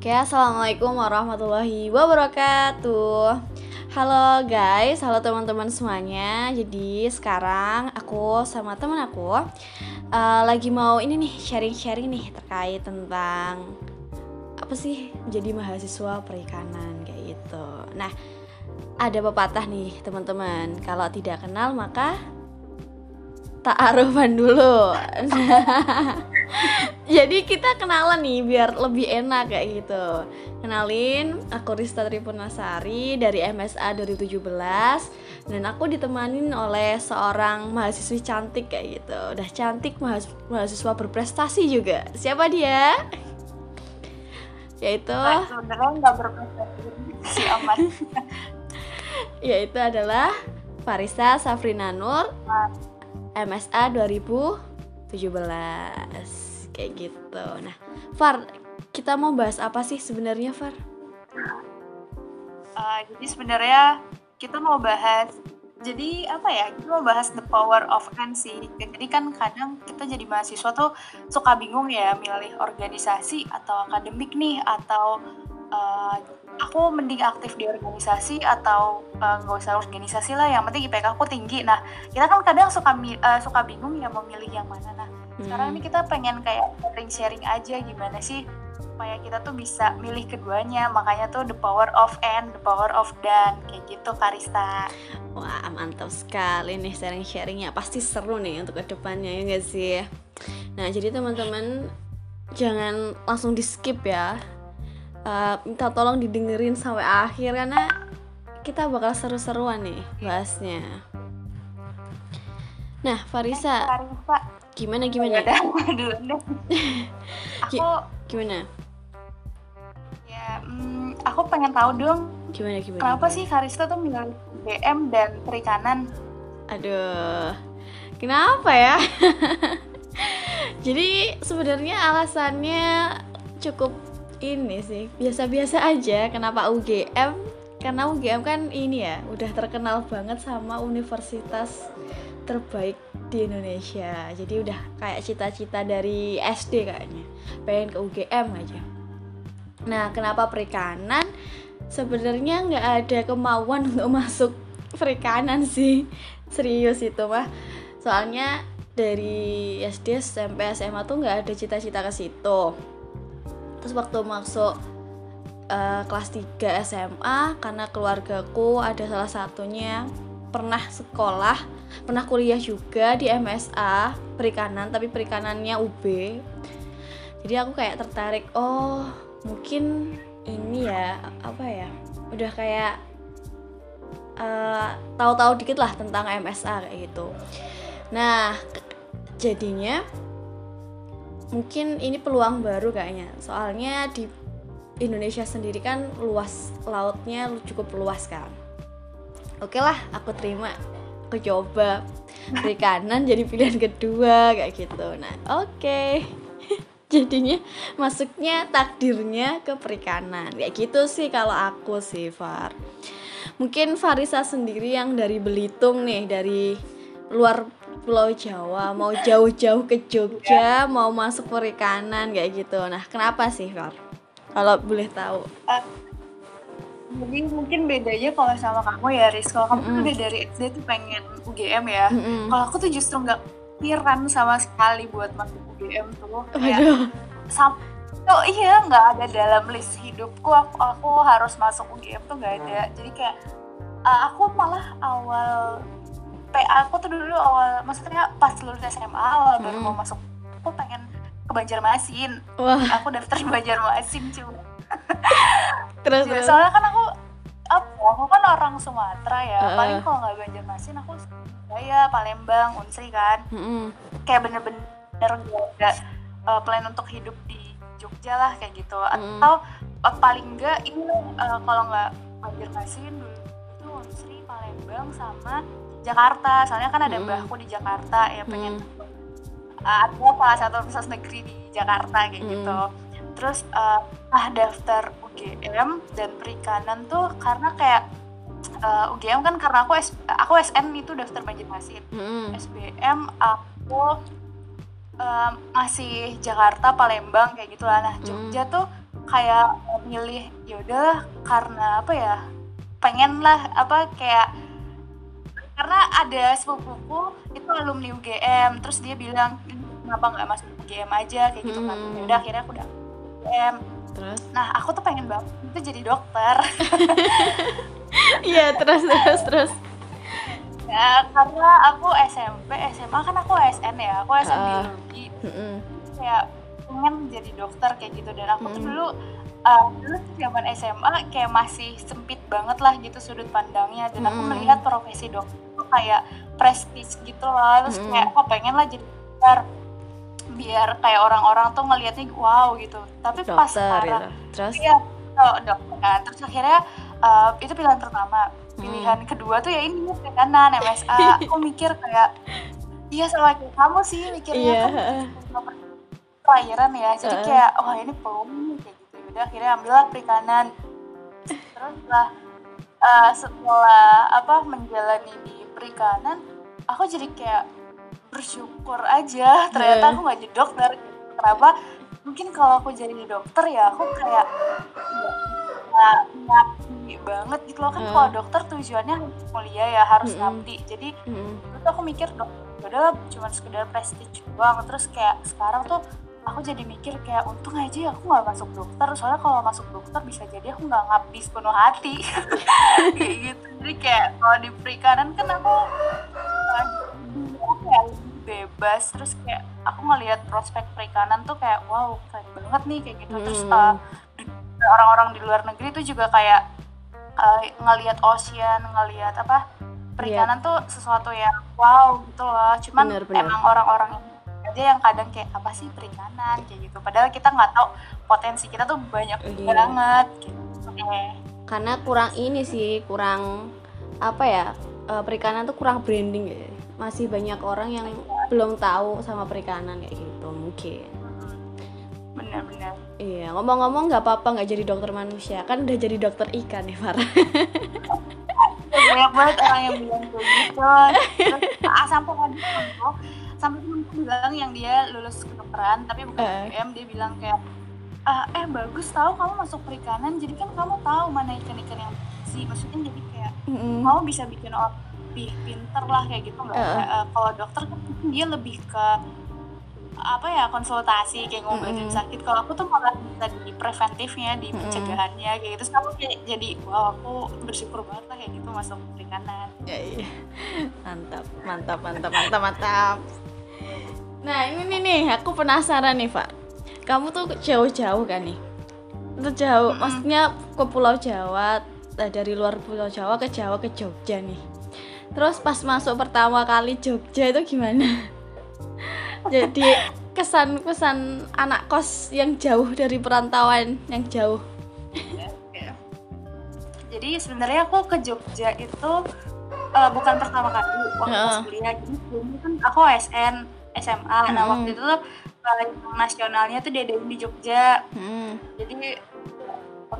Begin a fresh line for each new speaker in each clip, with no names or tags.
Oke, assalamualaikum warahmatullahi wabarakatuh. Halo guys, halo teman-teman semuanya. Jadi sekarang aku sama teman aku uh, lagi mau ini nih sharing-sharing nih terkait tentang apa sih menjadi mahasiswa perikanan kayak gitu. Nah, ada pepatah nih teman-teman. Kalau tidak kenal maka tak arufan dulu. Jadi kita kenalan nih biar lebih enak kayak gitu. Kenalin, aku Rista Tripunasari dari MSA 2017 dan aku ditemanin oleh seorang mahasiswi cantik kayak gitu. Udah cantik mahasiswa berprestasi juga. Siapa dia? Yaitu
sebenarnya nggak berprestasi sih.
Yaitu adalah Farisa Safrina Nur MSA 2017 kayak gitu. Nah, Far, kita mau bahas apa sih sebenarnya, Far?
Uh, jadi sebenarnya kita mau bahas jadi apa ya kita mau bahas the power of N sih jadi kan kadang kita jadi mahasiswa tuh suka bingung ya milih organisasi atau akademik nih atau uh, aku mending aktif di organisasi atau eh, nggak uh, usah organisasi lah yang penting IPK aku tinggi. Nah kita kan kadang suka uh, suka bingung ya mau milih yang mana. Nah hmm. sekarang ini kita pengen kayak sharing-sharing aja gimana sih supaya kita tuh bisa milih keduanya. Makanya tuh the power of and the power of dan kayak gitu Karista
wah mantap sekali nih sharing-sharingnya. Pasti seru nih untuk ke depannya ya gak sih? Nah jadi teman-teman jangan langsung di skip ya uh, minta tolong didengerin sampai akhir karena kita bakal seru-seruan nih bahasnya. Nah, Farisa, gimana gimana?
Udah, dulu deh.
aku gimana?
Ya, mm, aku pengen tahu dong.
Gimana gimana?
Kenapa gimana? sih Farisa tuh milih BM dan perikanan?
Aduh, kenapa ya? Jadi sebenarnya alasannya cukup ini sih biasa-biasa aja kenapa UGM karena UGM kan ini ya udah terkenal banget sama universitas terbaik di Indonesia. Jadi udah kayak cita-cita dari SD kayaknya. Pengen ke UGM aja. Nah kenapa perikanan? Sebenarnya nggak ada kemauan untuk masuk perikanan sih. Serius itu mah. Soalnya dari SD SMP SMA tuh nggak ada cita-cita ke situ terus waktu masuk uh, kelas 3 SMA karena keluargaku ada salah satunya pernah sekolah pernah kuliah juga di MSA perikanan tapi perikanannya UB jadi aku kayak tertarik oh mungkin ini ya apa ya udah kayak uh, tahu-tahu dikit lah tentang MSA kayak gitu. Nah jadinya mungkin ini peluang baru kayaknya. Soalnya di Indonesia sendiri kan luas lautnya cukup luas kan. Oke lah aku terima. Aku coba perikanan jadi pilihan kedua kayak gitu. Nah oke. Okay. jadinya masuknya takdirnya ke perikanan. Kayak gitu sih kalau aku sih Far. Mungkin Farisa sendiri yang dari Belitung nih dari luar Pulau Jawa, mau jauh-jauh ke Jogja, mau masuk perikanan kayak gitu. Nah, kenapa sih, Far? Kalau boleh tahu. Uh,
jadi mungkin bedanya kalau sama kamu ya, Riz. Kalau kamu mm -hmm. udah dari SD tuh pengen UGM ya. Mm -hmm. Kalau aku tuh justru nggak pikiran sama sekali buat masuk UGM tuh. Kayak sampai oh iya nggak ada dalam list hidupku aku, aku harus masuk UGM tuh nggak ada. Jadi kayak uh, aku malah awal PA aku tuh dulu awal maksudnya pas lulus SMA awal hmm. baru mau masuk aku pengen ke Banjarmasin Wah. aku daftar di Banjarmasin cuma
terus, ya,
soalnya kan aku apa aku kan orang Sumatera ya uh. paling kalau nggak Banjarmasin aku Surabaya Palembang Unsri kan mm -hmm. kayak bener-bener gak uh, plan untuk hidup di Jogja lah kayak gitu mm. atau uh, paling enggak ini uh, kalau nggak Banjarmasin dulu itu Unsri Palembang sama Jakarta soalnya kan ada mm. mbahku di Jakarta ya pengen mm. uh, ada salah satu universitas negeri di Jakarta kayak mm. gitu terus uh, ah daftar UGM dan perikanan tuh karena kayak uh, UGM kan karena aku S, aku SN itu daftar Banjarmasin mm. SBM aku uh, masih Jakarta Palembang kayak gitu lah nah Jogja mm. tuh kayak milih ya udahlah karena apa ya pengen lah apa kayak karena ada sepupuku itu alumni UGM terus dia bilang kenapa nggak masuk UGM aja? Kayak gitu kan. Hmm. ya udah akhirnya aku udah UGM terus? Nah aku tuh pengen banget itu jadi dokter.
Iya terus terus terus.
Ya karena aku SMP SMA kan aku SN ya. Aku SN uh, biologi. Uh, kayak pengen jadi dokter kayak gitu. Dan aku uh, tuh dulu uh, dulu zaman SMA kayak masih sempit banget lah gitu sudut pandangnya. Dan aku melihat profesi dokter kayak prestis gitu lah. Terus kayak aku pengen lah jadi dokter. Biar kayak orang-orang tuh ngelihatnya wow gitu. Tapi dokter, pas sekarang ya. terus? Ya oh, dokter kan. Terus akhirnya uh, itu pilihan pertama. Pilihan hmm. kedua tuh ya ini kanan MSA aku mikir kayak iya sama kayak kamu sih mikirnya yeah. kan pelayaran ya. Jadi uh. kayak wah oh, ini peluang kayak gitu. Udah akhirnya ambillah perikanan. Terus lah uh, setelah apa menjalani di perikanan aku jadi kayak bersyukur aja ternyata yeah. aku nggak jadi dokter kenapa mungkin kalau aku jadi dokter ya aku kayak nggak banget gitu loh kan uh. kalau dokter tujuannya mulia ya harus mm -hmm. jadi mm -hmm. terus aku mikir dok ya udah cuma sekedar prestige doang terus kayak sekarang tuh aku jadi mikir kayak untung aja aku nggak masuk dokter. Soalnya kalau masuk dokter bisa jadi aku nggak ngabdi penuh hati. Kayak gitu. Jadi kayak kalau di perikanan kan aku kayak bebas. Terus kayak aku ngelihat prospek perikanan tuh kayak wow keren banget nih kayak gitu. Terus uh, orang-orang di luar negeri tuh juga kayak uh, ngelihat ocean ngelihat apa perikanan yeah. tuh sesuatu yang wow gitu loh. Cuman bener, bener. emang orang-orang aja yang kadang kayak apa sih perikanan? Kayak gitu. Padahal kita nggak tahu potensi kita tuh banyak yeah. banget gitu.
Karena kurang ini sih kurang apa ya uh, perikanan tuh kurang branding ya. Masih banyak orang yang yeah. belum tahu sama perikanan kayak gitu mungkin.
Benar-benar
iya ngomong-ngomong nggak apa-apa nggak jadi dokter manusia. Kan udah jadi dokter ikan nih Farah
banyak banget orang yang bilang kayak gitu. Sampai kan sampai temanku bilang yang dia lulus kedokteran tapi bukan uh. UGM dia bilang kayak ah, eh bagus tahu kamu masuk perikanan jadi kan kamu tahu mana ikan-ikan yang sih maksudnya jadi kayak mm -hmm. kamu bisa bikin orang lebih pinter lah kayak gitu nggak uh. uh, kalau dokter kan dia lebih ke apa ya konsultasi kayak ngobatin mm -hmm. sakit kalau aku tuh malah bisa di preventifnya di pencegahannya kayak gitu terus kayak jadi wow aku bersyukur banget lah kayak gitu masuk perikanan
ya iya mantap mantap mantap mantap mantap nah ini nih aku penasaran nih pak. Kamu tuh jauh-jauh kan nih? Itu jauh mm -hmm. maksudnya ke Pulau Jawa eh, dari luar Pulau Jawa ke Jawa ke Jogja nih. Terus pas masuk pertama kali Jogja itu gimana? Jadi kesan-kesan anak kos yang jauh dari perantauan yang jauh.
Jadi sebenarnya aku ke Jogja itu uh, bukan pertama kali waktu uh. kuliah jadi sebelumnya kan aku SN SMA hmm. nah waktu itu tuh uh, nasionalnya tuh diadain di Jogja hmm. jadi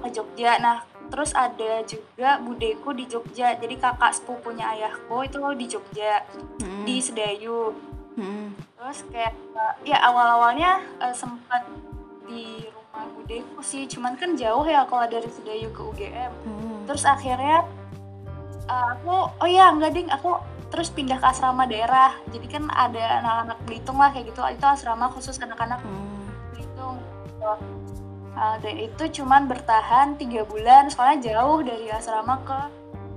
ke Jogja nah terus ada juga budeku di Jogja jadi kakak sepupunya ayahku itu di Jogja hmm. di Sedayu Hmm. Terus kayak uh, ya awal-awalnya uh, sempat di rumah budeku sih, cuman kan jauh ya kalau dari Sedayu ke UGM. Hmm. Terus akhirnya uh, aku oh ya enggak ding, aku terus pindah ke asrama daerah. Jadi kan ada anak-anak Belitung lah kayak gitu. Itu asrama khusus anak-anak hmm. Belitung. Uh, dan itu cuman bertahan tiga bulan soalnya jauh dari asrama ke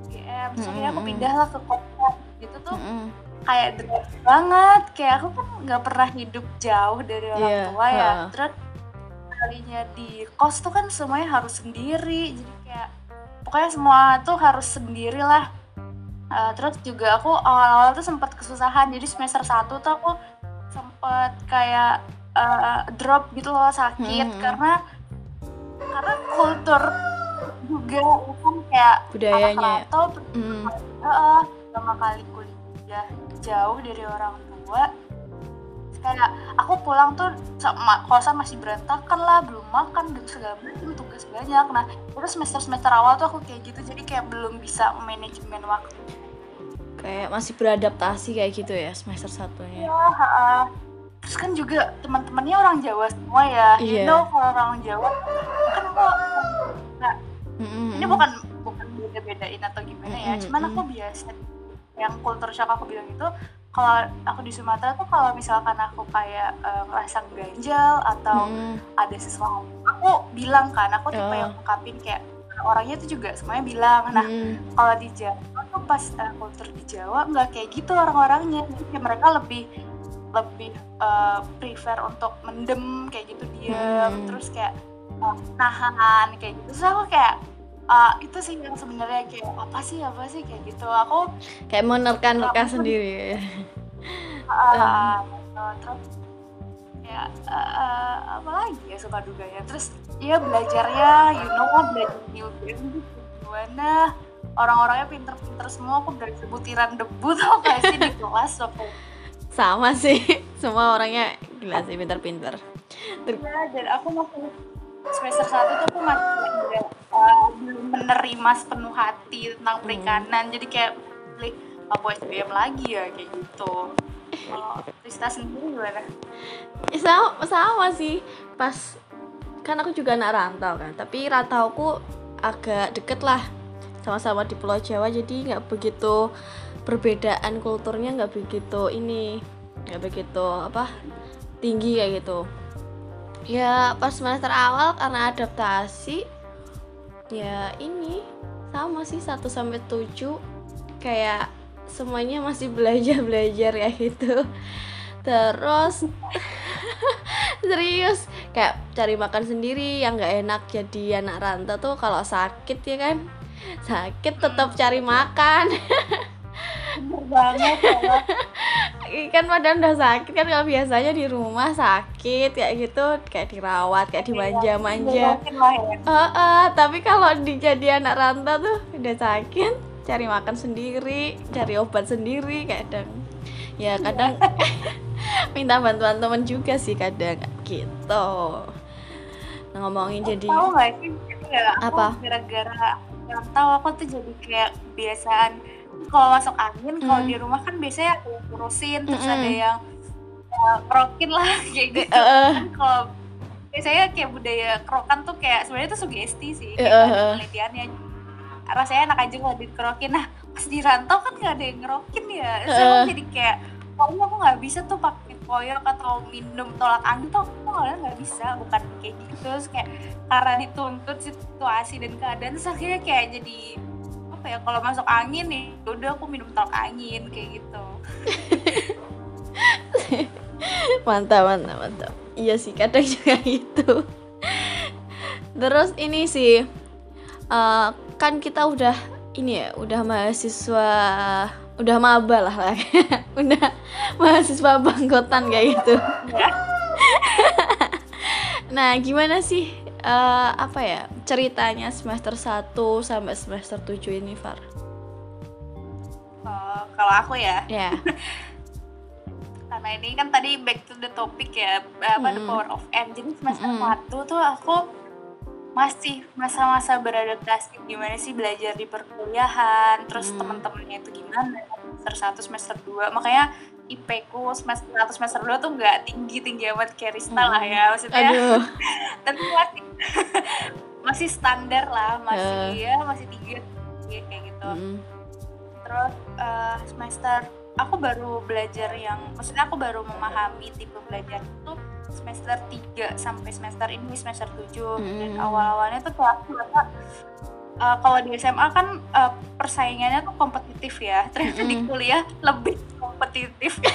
UGM. Terus akhirnya aku hmm. pindah lah ke kota. Gitu tuh. Hmm kayak drop banget kayak aku kan nggak pernah hidup jauh dari orang yeah, tua ya uh. terus kalinya di kos tuh kan semuanya harus sendiri jadi pokoknya semua tuh harus sendiri lah. Uh, terus juga aku awal-awal tuh sempat kesusahan. Jadi semester satu tuh aku sempet kayak uh, drop gitu loh sakit. Hmm. karena karena kultur juga kan kayak
budayanya
atau hmm. uh, pertama kali kuliah jauh dari orang tua kayak aku pulang tuh sama kosan masih berantakan lah belum makan dan segala macam tugas banyak nah terus semester semester awal tuh aku kayak gitu jadi kayak belum bisa manajemen waktu
kayak masih beradaptasi kayak gitu ya semester satunya
ya, uh, terus kan juga teman-temannya orang Jawa semua ya yeah. you iya. know kalau orang Jawa kan kok nggak mm-hmm. ini bukan bukan beda bedain atau gimana ya mm-hmm. cuman aku biasa yang kultur shock aku bilang itu kalau aku di Sumatera tuh kalau misalkan aku kayak uh, ngerasa ganjal atau mm. ada sesuatu aku bilang kan aku tipe oh. yang ungkapin kayak orangnya tuh juga semuanya bilang nah mm. kalau di Jawa tuh pas uh, kultur di Jawa nggak kayak gitu orang-orangnya jadi mereka lebih lebih uh, prefer untuk mendem kayak gitu dia hmm. terus kayak nahan kayak gitu terus aku kayak uh, itu sih yang sebenarnya kayak apa sih apa sih kayak gitu. Aku
kayak menerka-nerka sendiri.
Uh, uh, uh, terus ya uh, uh, apa lagi ya suka duganya terus ya belajarnya you know belajar new game gimana? Orang-orangnya pinter-pinter semua aku dari butiran debu tau gak sih di kelas waktu
sama sih semua orangnya gila sih pinter-pinter.
Ya dan aku masih semester satu tuh aku masih menerima sepenuh hati tentang hmm. perikanan hmm. jadi kayak apa SBM lagi ya kayak gitu oh, Rista sendiri gimana?
Sama, sama sih pas kan aku juga anak rantau kan tapi rantauku agak deket lah sama-sama di Pulau Jawa jadi nggak begitu perbedaan kulturnya nggak begitu ini nggak begitu apa tinggi kayak gitu ya pas semester awal karena adaptasi ya ini sama sih 1 sampai 7 kayak semuanya masih belajar belajar ya gitu. Terus serius kayak cari makan sendiri yang nggak enak jadi anak rantau tuh kalau sakit ya kan? Sakit tetap cari makan
bener banget
kan padahal udah sakit kan kalau biasanya di rumah sakit kayak gitu kayak dirawat kayak dimanja-manja. uh, uh, tapi kalau dijadi anak rantau tuh udah sakit cari makan sendiri cari obat sendiri kadang ya kadang minta bantuan temen juga sih kadang gitu. Nah, ngomongin jadi
tahu gak sih ya, apa? gara-gara rantau aku tuh jadi kayak kebiasaan kalau masuk angin mm. kalau di rumah kan biasanya ada yang ngurusin terus mm -hmm. ada yang uh, lah kayak gitu uh. kan kalau biasanya kayak budaya kerokan tuh kayak sebenarnya itu sugesti sih kayak uh. penelitiannya rasanya enak aja kalau dikerokin nah pas di rantau kan nggak ada yang ngerokin ya terus uh. jadi kayak pokoknya aku nggak bisa tuh pakai koyok atau minum tolak angin tuh aku nggak bisa bukan kayak gitu terus kayak karena dituntut situasi dan keadaan terus akhirnya kayak jadi apa ya kalau masuk angin nih ya udah aku minum tolak angin kayak gitu.
Mantap mantap mantap. Iya sih kadang juga gitu. Terus ini sih uh, kan kita udah ini ya udah mahasiswa udah maba lah lah udah mahasiswa bangkotan kayak gitu. Nah gimana sih uh, apa ya ceritanya semester 1 sampai semester 7 ini Far?
Uh, kalau aku ya
ya yeah.
karena ini kan tadi back to the topic ya apa mm. the power of jadi semester mm. 1 tuh aku masih masa-masa beradaptasi gimana sih belajar di perkuliahan terus hmm. teman-temannya itu gimana semester 1 semester 2 makanya IP ku semester 1 semester 2 tuh nggak tinggi-tinggi amat kayak Rista hmm. lah ya maksudnya
Aduh.
tapi masih masih standar lah masih uh. ya masih tinggi kayak gitu hmm. terus uh, semester aku baru belajar yang maksudnya aku baru memahami tipe belajar itu semester 3 sampai semester ini semester 7 hmm. dan awal-awalnya tuh aku merasa uh, kalau di SMA kan uh, persaingannya tuh kompetitif ya ternyata hmm. di kuliah lebih kompetitif.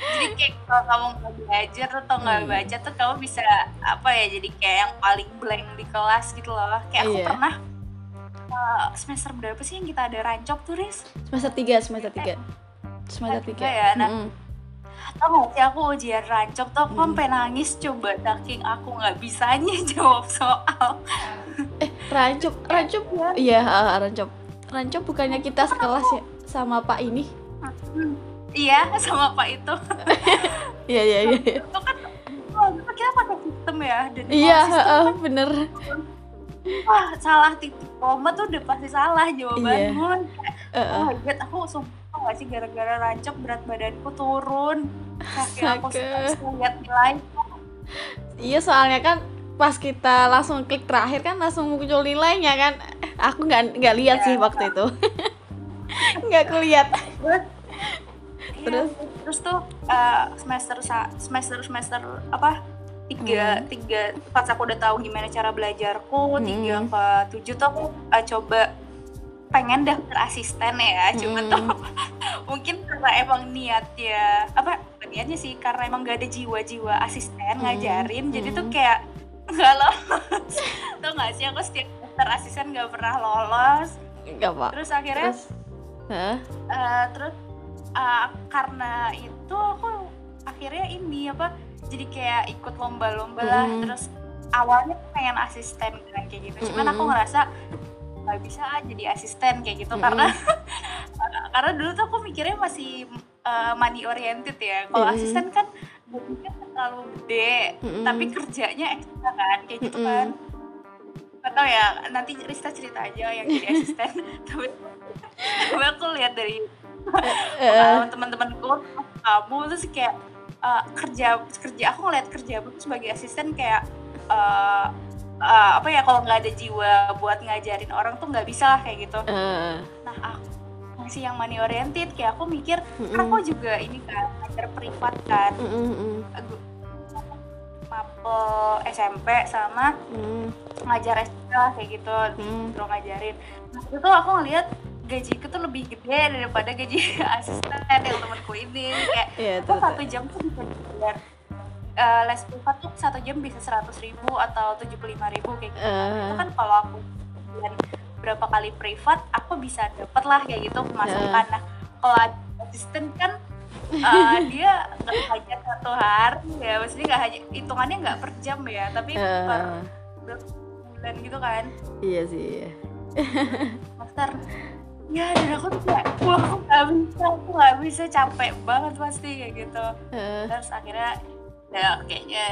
Jadi kayak kalau kamu nggak belajar atau nggak hmm. baca tuh kamu bisa apa ya jadi kayak yang paling blank di kelas gitu loh. Kayak aku yeah. pernah uh, semester berapa sih yang kita ada rancok tuh Riz?
semester 3 semester 3 semester 3
ya nah. Mm -hmm tau gak sih aku ujian rancok tuh aku hmm. sampai nangis coba saking aku nggak bisanya jawab soal.
Eh rancok rancok ya? Iya uh, rancok rancok bukannya kita sekelas ya? Sama pak ini?
Iya sama pak itu.
Iya iya iya.
Itu kan oh, itu kita pakai sistem ya dan
iya uh, kan, bener.
Wah salah titik koma tuh udah pasti salah jawabannya. Iya. uh, uh. oh god aku sumpah gak sih gara-gara rancok berat badanku turun. Kaki aku lihat nilai
iya soalnya kan pas kita langsung klik terakhir kan langsung muncul nilainya kan aku nggak nggak lihat yeah. sih waktu itu nggak kulihat
terus terus terus tuh uh, semester semester semester apa tiga hmm. tiga pas aku udah tahu gimana cara belajarku hmm. tiga ke tujuh tuh aku uh, coba pengen daftar asisten ya cuma hmm. tuh mungkin karena emang niatnya apa niatnya sih karena emang gak ada jiwa-jiwa asisten hmm. ngajarin hmm. jadi tuh kayak nggak lolos tuh nggak sih aku setiap daftar asisten gak pernah lolos
Gak apa
terus akhirnya terus, huh? uh, terus uh, karena itu aku akhirnya ini apa jadi kayak ikut lomba-lomba lah mm. terus awalnya pengen asisten kan kayak gitu cuman mm. aku ngerasa nggak bisa jadi asisten kayak gitu mm. karena karena dulu tuh aku mikirnya masih uh, money oriented ya kalau mm. asisten kan gajinya terlalu gede mm. tapi kerjanya ekstra kan kayak gitu mm. kan atau ya nanti Rista cerita aja yang jadi asisten tapi aku lihat dari uh, teman-temanku kamu terus kayak uh, kerja kerja aku ngeliat kerja aku sebagai asisten kayak uh, uh, apa ya kalau nggak ada jiwa buat ngajarin orang tuh nggak bisa lah kayak gitu uh. nah aku masih yang money oriented kayak aku mikir mm -mm. kan aku juga ini kan ngajar privat kan mm -mm. mapel SMP sama mm. ngajar SD lah kayak gitu mm. terus ngajarin nah itu aku ngeliat gajiku tuh lebih gede daripada gaji asisten yang temanku ini kayak yeah, aku satu jam tuh bisa bayar uh, les privat tuh satu jam bisa seratus ribu atau tujuh puluh lima ribu kayak gitu uh. itu kan kalau aku dan berapa kali privat aku bisa dapet lah kayak gitu pemasukan nah kalau asisten kan uh, dia nggak hanya satu hari ya maksudnya nggak hanya hitungannya nggak per jam ya tapi uh. per bulan gitu kan
iya sih iya.
master ya dan aku tuh kayak wah aku gak bisa aku gak bisa capek banget pasti kayak gitu uh. terus akhirnya ya kayaknya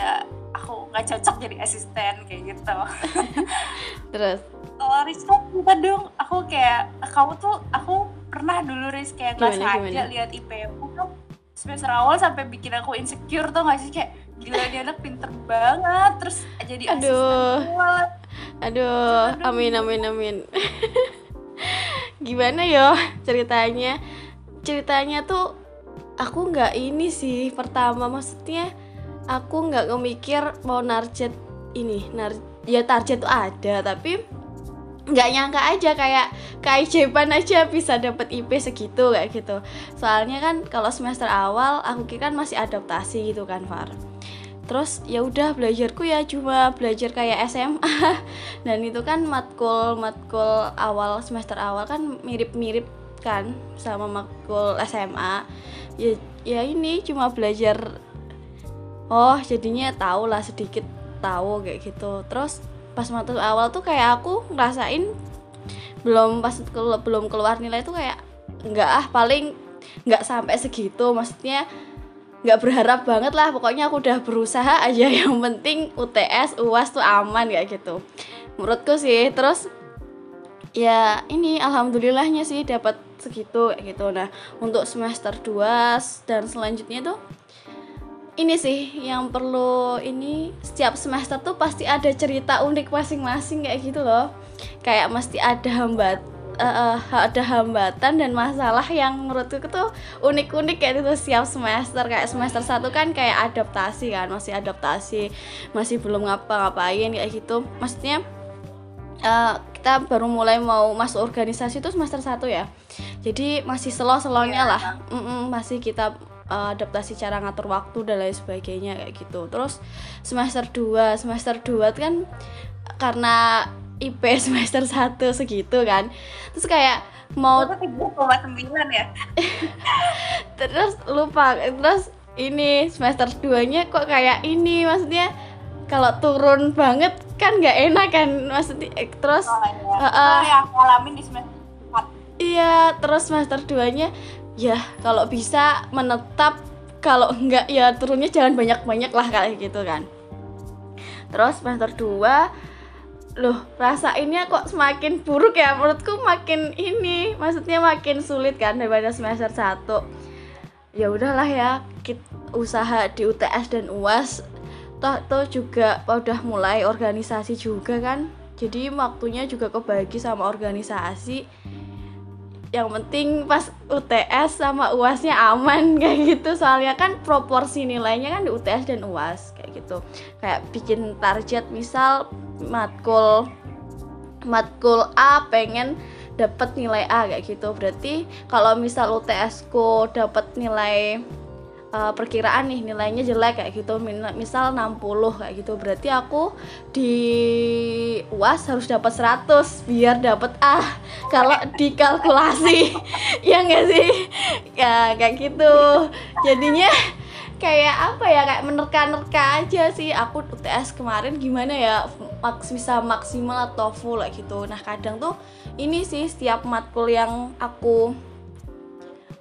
aku nggak cocok jadi asisten kayak gitu.
Terus?
Kalau Rizka kita dong. Aku kayak kamu tuh aku pernah dulu Riz kayak nggak sengaja lihat IP aku tuh semester awal sampai bikin aku insecure tuh gak sih? Kayak gila dia anak pinter banget. Terus jadi
aduh. asisten aduh amin amin amin. Gimana yo ceritanya? Ceritanya tuh aku nggak ini sih pertama. Maksudnya aku nggak ngemikir mau narjet ini nar ya target tuh ada tapi nggak nyangka aja kayak KIJPan aja bisa dapet IP segitu kayak gitu. Soalnya kan kalau semester awal aku kira kan masih adaptasi gitu kan Far. Terus ya udah belajarku ya cuma belajar kayak SMA dan itu kan matkul matkul awal semester awal kan mirip-mirip kan sama matkul SMA ya ya ini cuma belajar oh jadinya tahu lah sedikit tahu kayak gitu. Terus pas matkul awal tuh kayak aku ngerasain belum pas belum keluar nilai tuh kayak nggak ah paling nggak sampai segitu. Maksudnya nggak berharap banget lah pokoknya aku udah berusaha aja. Yang penting UTS UAS tuh aman kayak gitu. Menurutku sih terus ya ini alhamdulillahnya sih dapat segitu kayak gitu. Nah untuk semester 2 dan selanjutnya tuh ini sih yang perlu ini setiap semester tuh pasti ada cerita unik masing-masing kayak gitu loh. Kayak mesti ada hambat uh, ada hambatan dan masalah yang menurutku tuh unik-unik kayak itu siap semester. Kayak semester satu kan kayak adaptasi kan masih adaptasi masih belum ngapa-ngapain kayak gitu. Maksudnya uh, kita baru mulai mau masuk organisasi itu semester satu ya. Jadi masih selo-selonya lah. Mm -mm, masih kita uh, adaptasi cara ngatur waktu dan lain sebagainya kayak gitu. Terus semester 2 semester 2 kan karena IP semester 1 segitu kan. Terus kayak mau
ya?
Terus lupa terus ini semester 2 nya kok kayak ini maksudnya kalau turun banget kan nggak enak kan maksudnya eh, terus oh,
iya. Uh, uh, yang ngalamin di semester
4 iya terus semester 2 nya ya kalau bisa menetap kalau enggak ya turunnya jangan banyak-banyak lah kayak gitu kan. Terus semester 2 loh rasainnya kok semakin buruk ya? Menurutku makin ini maksudnya makin sulit kan daripada semester 1 ya udahlah ya kita usaha di UTS dan UAS toh toh juga udah mulai organisasi juga kan. Jadi waktunya juga kebagi sama organisasi yang penting pas UTS sama UASnya aman kayak gitu. Soalnya kan proporsi nilainya kan di UTS dan UAS kayak gitu. Kayak bikin target misal matkul matkul A pengen dapat nilai A kayak gitu. Berarti kalau misal UTS ku dapat nilai uh, perkiraan nih nilainya jelek kayak gitu. Misal 60 kayak gitu. Berarti aku di UAS harus dapat 100 biar dapat A. Kalau dikalkulasi ya enggak sih? Ya kayak gitu. Jadinya kayak apa ya? Kayak menerka-nerka aja sih. Aku UTS kemarin gimana ya? Maks bisa maksimal atau full kayak gitu. Nah kadang tuh ini sih setiap matkul yang aku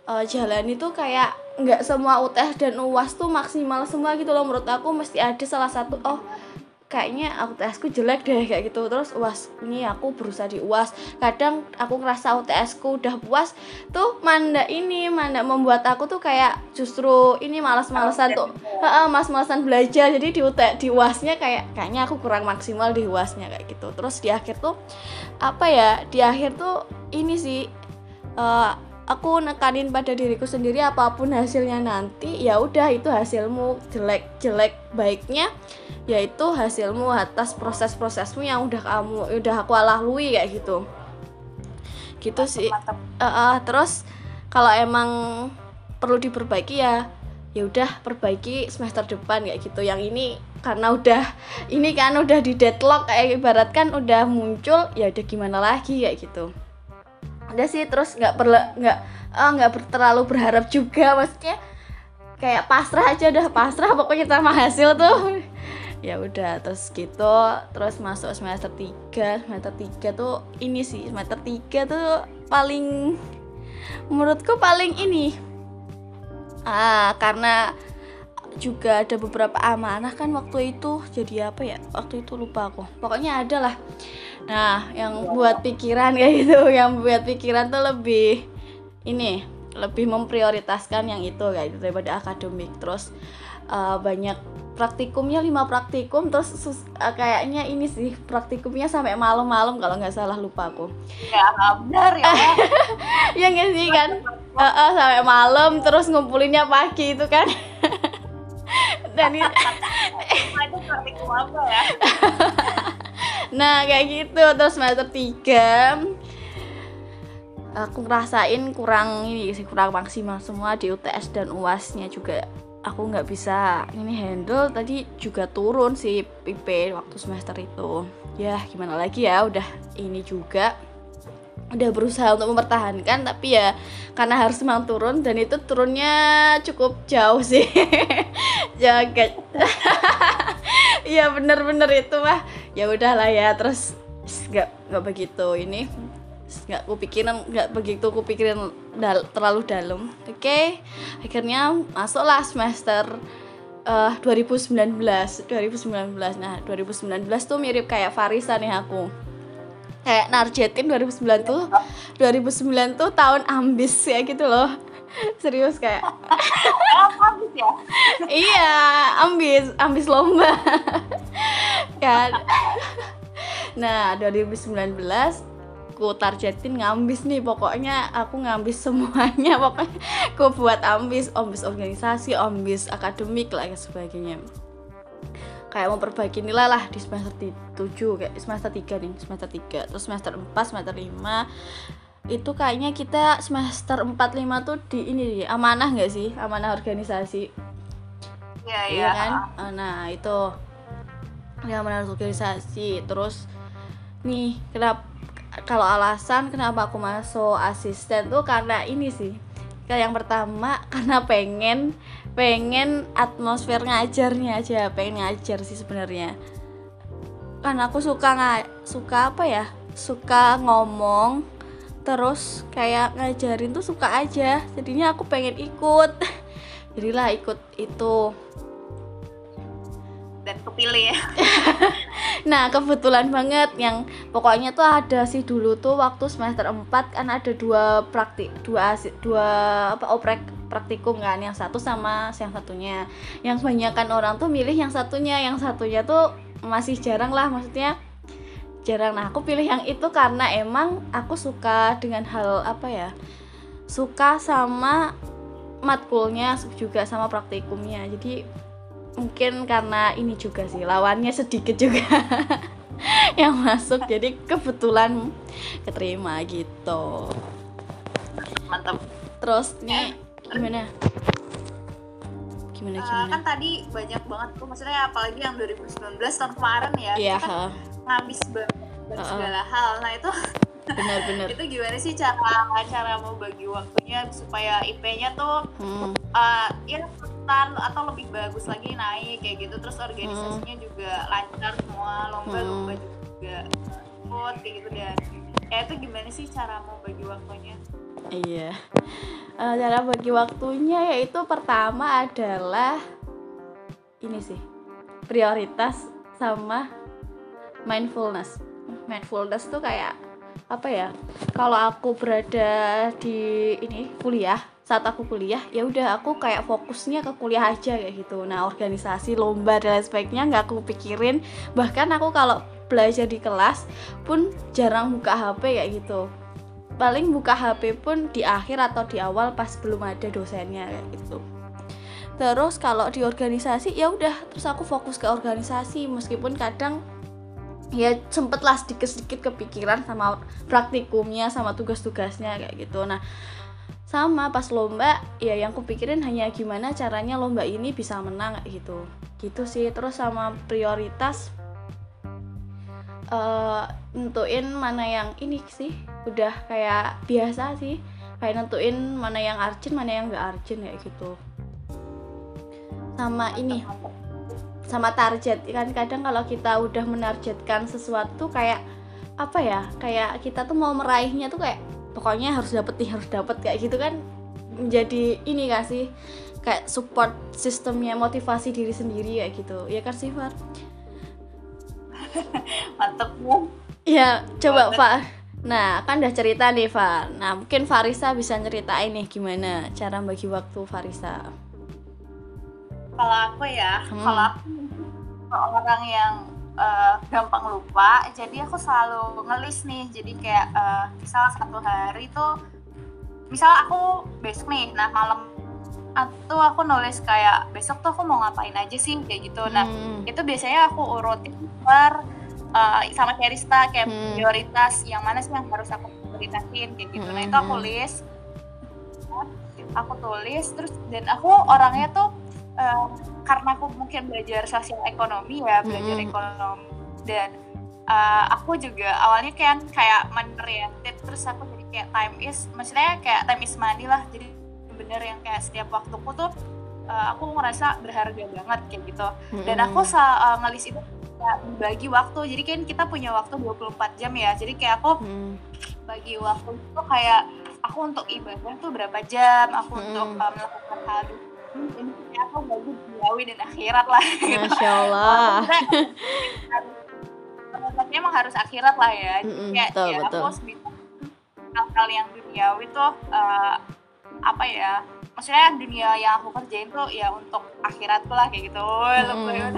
uh, jalani tuh kayak nggak semua UTS dan UAS tuh maksimal semua gitu loh. Menurut aku mesti ada salah satu oh kayaknya UTS ku jelek deh kayak gitu. Terus UAS ini aku berusaha di UAS kadang aku ngerasa UTS ku udah puas tuh manda ini manda membuat aku tuh kayak justru ini malas-malasan tuh. Uh, mas-malasan belajar. Jadi di UT di UASnya kayak kayaknya aku kurang maksimal di UASnya kayak gitu. Terus di akhir tuh apa ya di akhir tuh ini sih uh, aku nekanin pada diriku sendiri apa pun hasilnya nanti ya udah itu hasilmu jelek jelek baiknya yaitu hasilmu atas proses-prosesmu yang udah kamu udah aku lalui kayak gitu. Gitu sih. Uh, uh, terus kalau emang perlu diperbaiki ya ya udah perbaiki semester depan kayak gitu. Yang ini karena udah ini kan udah di deadlock kayak ibarat kan udah muncul ya udah gimana lagi kayak gitu udah sih terus nggak perlu nggak ah, nggak uh, terlalu berharap juga maksudnya kayak pasrah aja udah pasrah pokoknya sama hasil tuh. Ya udah terus gitu terus masuk semester 3 semester 3 tuh ini sih semester 3 tuh paling menurutku paling ini. Ah karena juga ada beberapa amanah kan waktu itu. Jadi apa ya? Waktu itu lupa aku. Pokoknya ada lah. Nah yang buat pikiran kayak gitu yang buat pikiran tuh lebih ini lebih memprioritaskan yang itu kayak gitu daripada akademik. Terus uh, banyak praktikumnya lima praktikum. Terus sus, uh, kayaknya ini sih praktikumnya sampai malam-malam kalau nggak salah lupa aku.
Ya benar ya.
Ya nggak sih kan? Uh, uh, sampai malam terus ngumpulinnya pagi itu kan dan itu apa ya. Nah kayak gitu terus semester tiga aku ngerasain kurang ini sih kurang maksimal semua di UTS dan UASnya juga. Aku nggak bisa ini handle tadi juga turun sih IP waktu semester itu. Ya gimana lagi ya udah ini juga udah berusaha untuk mempertahankan tapi ya karena harus memang turun dan itu turunnya cukup jauh sih. Jaget iya bener-bener itu mah ya udahlah ya terus nggak nggak begitu ini nggak kupikirin nggak begitu kupikirin dal terlalu dalam. Oke okay? akhirnya masuklah semester uh, 2019 2019 nah 2019 tuh mirip kayak Farisa nih aku kayak narjetin 2009 tuh 2009 tuh tahun ambis ya gitu loh. Serius kayak. Ambis ya? Iya ambis ambis lomba. Kan nah 2019 aku targetin ngambis nih pokoknya aku ngambis semuanya. Pokoknya aku buat ambis ambis organisasi ambis akademik lah dan sebagainya kayak mau perbaiki nilai lah di semester 7 kayak semester 3 nih semester 3 terus semester 4 semester 5 itu kayaknya kita semester 4 5 tuh di ini di amanah nggak sih? Amanah organisasi.
Iya iya
kan? Ah, nah itu. Ya amanah organisasi. Terus nih kenapa kalau alasan kenapa aku masuk asisten tuh karena ini sih. Yang pertama karena pengen pengen atmosfer ngajarnya aja pengen ngajar sih sebenarnya. Kan aku suka nggak suka apa ya? Suka ngomong terus kayak ngajarin tuh suka aja. Jadinya aku pengen ikut. Jadilah ikut itu
dan kepilih ya.
Nah kebetulan banget yang pokoknya tuh ada sih dulu tuh waktu semester 4 kan ada dua praktik dua dua apa oprek praktikum kan yang satu sama yang satunya. Yang kebanyakan orang tuh milih yang satunya yang satunya tuh masih jarang lah maksudnya jarang. Nah aku pilih yang itu karena emang aku suka dengan hal apa ya suka sama matkulnya juga sama praktikumnya. Jadi mungkin karena ini juga sih lawannya sedikit juga yang masuk jadi kebetulan keterima gitu
mantap
terus nih gimana
gimana gimana uh, kan tadi banyak banget tuh maksudnya apalagi yang 2019 tahun kemarin ya
yeah.
kan ngabis banget uh -uh. segala hal nah itu
benar-benar
itu gimana sih cara cara mau bagi waktunya supaya IP-nya tuh hmm. uh, ya atau lebih bagus lagi naik kayak gitu. Terus organisasinya hmm. juga lancar semua lomba-lomba hmm. juga ikut kayak gitu. Dan ya itu gimana sih cara mau bagi waktunya?
Iya. Uh, cara bagi waktunya yaitu pertama adalah ini sih prioritas sama mindfulness. Mindfulness tuh kayak apa ya? Kalau aku berada di ini kuliah saat aku kuliah ya udah aku kayak fokusnya ke kuliah aja kayak gitu. Nah organisasi lomba dan lain sebagainya nggak aku pikirin. Bahkan aku kalau belajar di kelas pun jarang buka HP kayak gitu. Paling buka HP pun di akhir atau di awal pas belum ada dosennya kayak gitu. Terus kalau di organisasi ya udah terus aku fokus ke organisasi. Meskipun kadang ya sempet lah sedikit-sedikit kepikiran sama praktikumnya sama tugas-tugasnya kayak gitu. Nah sama pas lomba ya yang kupikirin hanya gimana caranya lomba ini bisa menang gitu. Gitu sih terus sama prioritas uh, nentuin mana yang ini sih udah kayak biasa sih. Kayak nentuin mana yang urgent mana yang gak urgent kayak gitu. Sama ini sama target. Kan kadang kalau kita udah menargetkan sesuatu kayak apa ya kayak kita tuh mau meraihnya tuh kayak pokoknya harus dapet nih harus dapet kayak gitu kan menjadi ini gak sih? Kayak support sistemnya motivasi diri sendiri kayak gitu. Ya kan sih Far?
Mantep bu.
Ya coba Pak nah kan udah cerita nih Far. Nah mungkin Farisa bisa nyeritain nih gimana cara bagi waktu Farisa.
Kalau aku ya hmm. kalau aku orang yang uh, gampang lupa jadi aku selalu ngelis nih jadi kayak uh, misal satu hari tuh misal aku besok nih nah malam atau aku nulis kayak besok tuh aku mau ngapain aja sih kayak gitu nah hmm. itu biasanya aku urutin per uh, sama Kerista kayak hmm. prioritas yang mana sih yang harus aku prioritasin kayak gitu hmm. nah itu aku hmm. list aku tulis terus dan aku orangnya tuh uh, karena aku mungkin belajar sosial ekonomi ya belajar mm -hmm. ekonomi dan uh, aku juga awalnya kan kayak menoriented terus aku jadi kayak time is maksudnya kayak time is money lah jadi bener yang kayak setiap waktuku tuh uh, aku ngerasa berharga banget kayak gitu mm -hmm. dan aku uh, ngelis itu kayak bagi waktu jadi kan kita punya waktu 24 jam ya jadi kayak aku mm. bagi waktu itu kayak aku untuk ibadah tuh berapa jam aku mm. untuk uh, melakukan hal ini aku bagi duniawi dan akhirat lah
gitu. Masya Allah
Maksudnya emang harus akhirat lah ya mm -mm, kayak betul, ya betul. aku hal-hal yang duniawi tuh uh, apa ya maksudnya dunia yang aku kerjain tuh ya untuk akhiratku lah kayak gitu mm.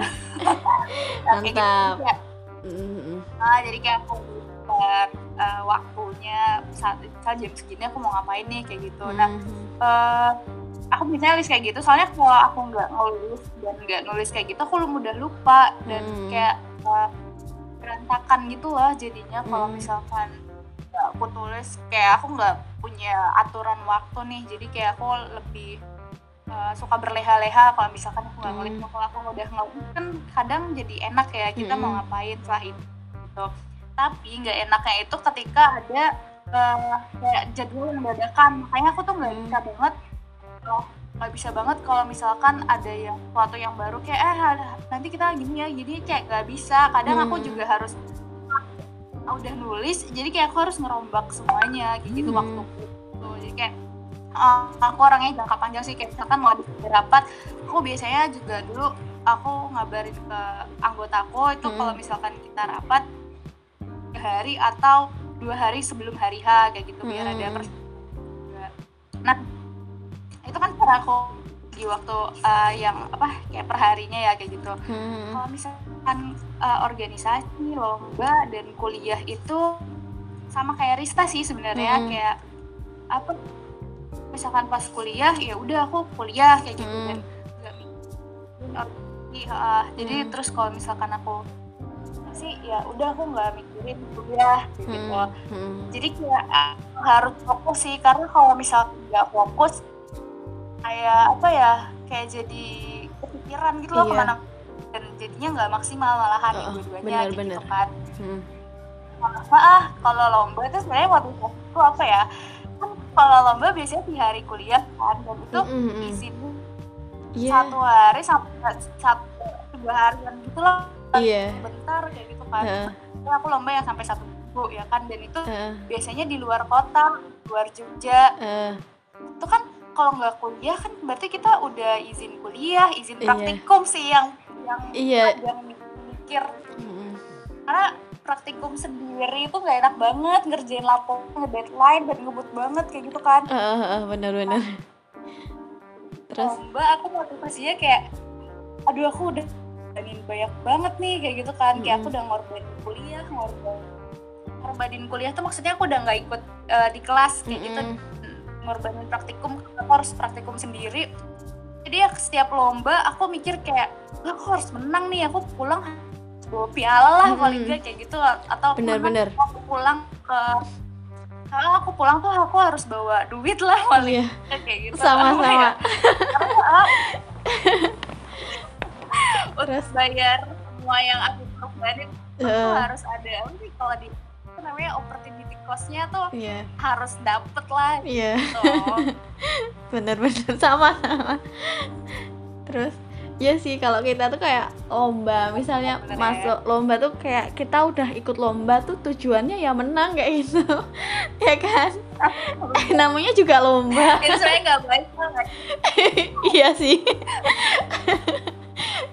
mantap gitu,
ya. mm. nah, jadi kayak aku uh, uh, waktunya saat, saat jam segini aku mau ngapain nih kayak gitu mm. nah uh, aku misalnya nulis kayak gitu soalnya kalau aku nggak nulis dan nggak nulis kayak gitu aku mudah lupa dan hmm. kayak uh, berantakan gitu lah jadinya kalau hmm. misalkan gak aku tulis kayak aku nggak punya aturan waktu nih jadi kayak aku lebih uh, suka berleha-leha kalau misalkan aku nggak nulis hmm. kalau aku udah nulis kan kadang jadi enak ya kita hmm. mau ngapain setelah itu gitu tapi nggak enaknya itu ketika ada uh, kayak jadwal yang dadakan makanya aku tuh nggak hmm. bisa banget nggak bisa banget kalau misalkan ada yang sesuatu yang baru kayak eh nanti kita gini ya jadi kayak nggak bisa kadang hmm. aku juga harus ah, udah nulis jadi kayak aku harus ngerombak semuanya kayak gitu hmm. waktu itu jadi kayak uh, aku orangnya jangka panjang sih kayak misalkan mau ada rapat aku biasanya juga dulu aku ngabarin ke anggotaku itu hmm. kalau misalkan kita rapat hari atau dua hari sebelum hari H kayak gitu biar ada hmm. nah itu kan karena aku di waktu uh, yang apa kayak perharinya ya kayak gitu hmm. kalau misalkan uh, organisasi lomba dan kuliah itu sama kayak Rista sih sebenarnya hmm. kayak apa misalkan pas kuliah ya udah aku kuliah kayak gitu hmm. dan nggak mikirin uh, jadi hmm. terus kalau misalkan aku sih ya udah aku nggak mikirin kuliah gitu hmm. Hmm. jadi kayak uh, harus fokus sih karena kalau misalkan nggak fokus kayak apa ya kayak jadi kepikiran gitu loh iya. ke mana dan jadinya nggak maksimal malahan uh, dua-duanya gitu bener. kan hmm. ah kalau lomba itu sebenarnya waktu itu apa ya kan kalau lomba biasanya di hari kuliah kan dan itu mm -hmm. izin yeah. satu hari sampai satu dua harian gitu loh yeah. bentar kayak gitu kan uh. aku lomba yang sampai satu minggu ya kan dan itu uh. biasanya di luar kota luar Jogja uh. itu kan kalau nggak kuliah kan berarti kita udah izin kuliah, izin iya. praktikum iya. sih yang yang
iya.
yang mikir. Mm. Karena praktikum sendiri itu nggak enak banget ngerjain laporan, deadline dan ngebut banget kayak gitu kan.
Uh, uh, uh, benar-benar.
Terus Mbak aku motivasinya kayak aduh aku udah ngorbanin banyak banget nih kayak gitu kan. Mm. Kayak aku udah ngorbanin kuliah, ngorbanin ngorbanin kuliah tuh maksudnya aku udah nggak ikut uh, di kelas kayak mm -hmm. gitu ngorbanin praktikum aku harus praktikum sendiri. Jadi ya setiap lomba aku mikir kayak aku harus menang nih aku pulang bawa piala lah hmm. paling gak kayak gitu atau
bener-bener
aku pulang ke kalau aku pulang tuh aku harus bawa duit lah paling
iya. kayak gitu. Sama-sama.
Terus? bayar semua yang aku korbanin uh. aku harus ada. Kalau di namanya opportunity costnya tuh yeah. harus dapet lah
yeah. gitu bener-bener sama sama. Terus ya sih kalau kita tuh kayak lomba. Misalnya Bener ya. masuk ya. lomba tuh kayak kita udah ikut lomba tuh tujuannya ya menang kayak gitu. Ya kan? Namanya juga lomba.
Itu saya nggak baik banget.
Iya sih.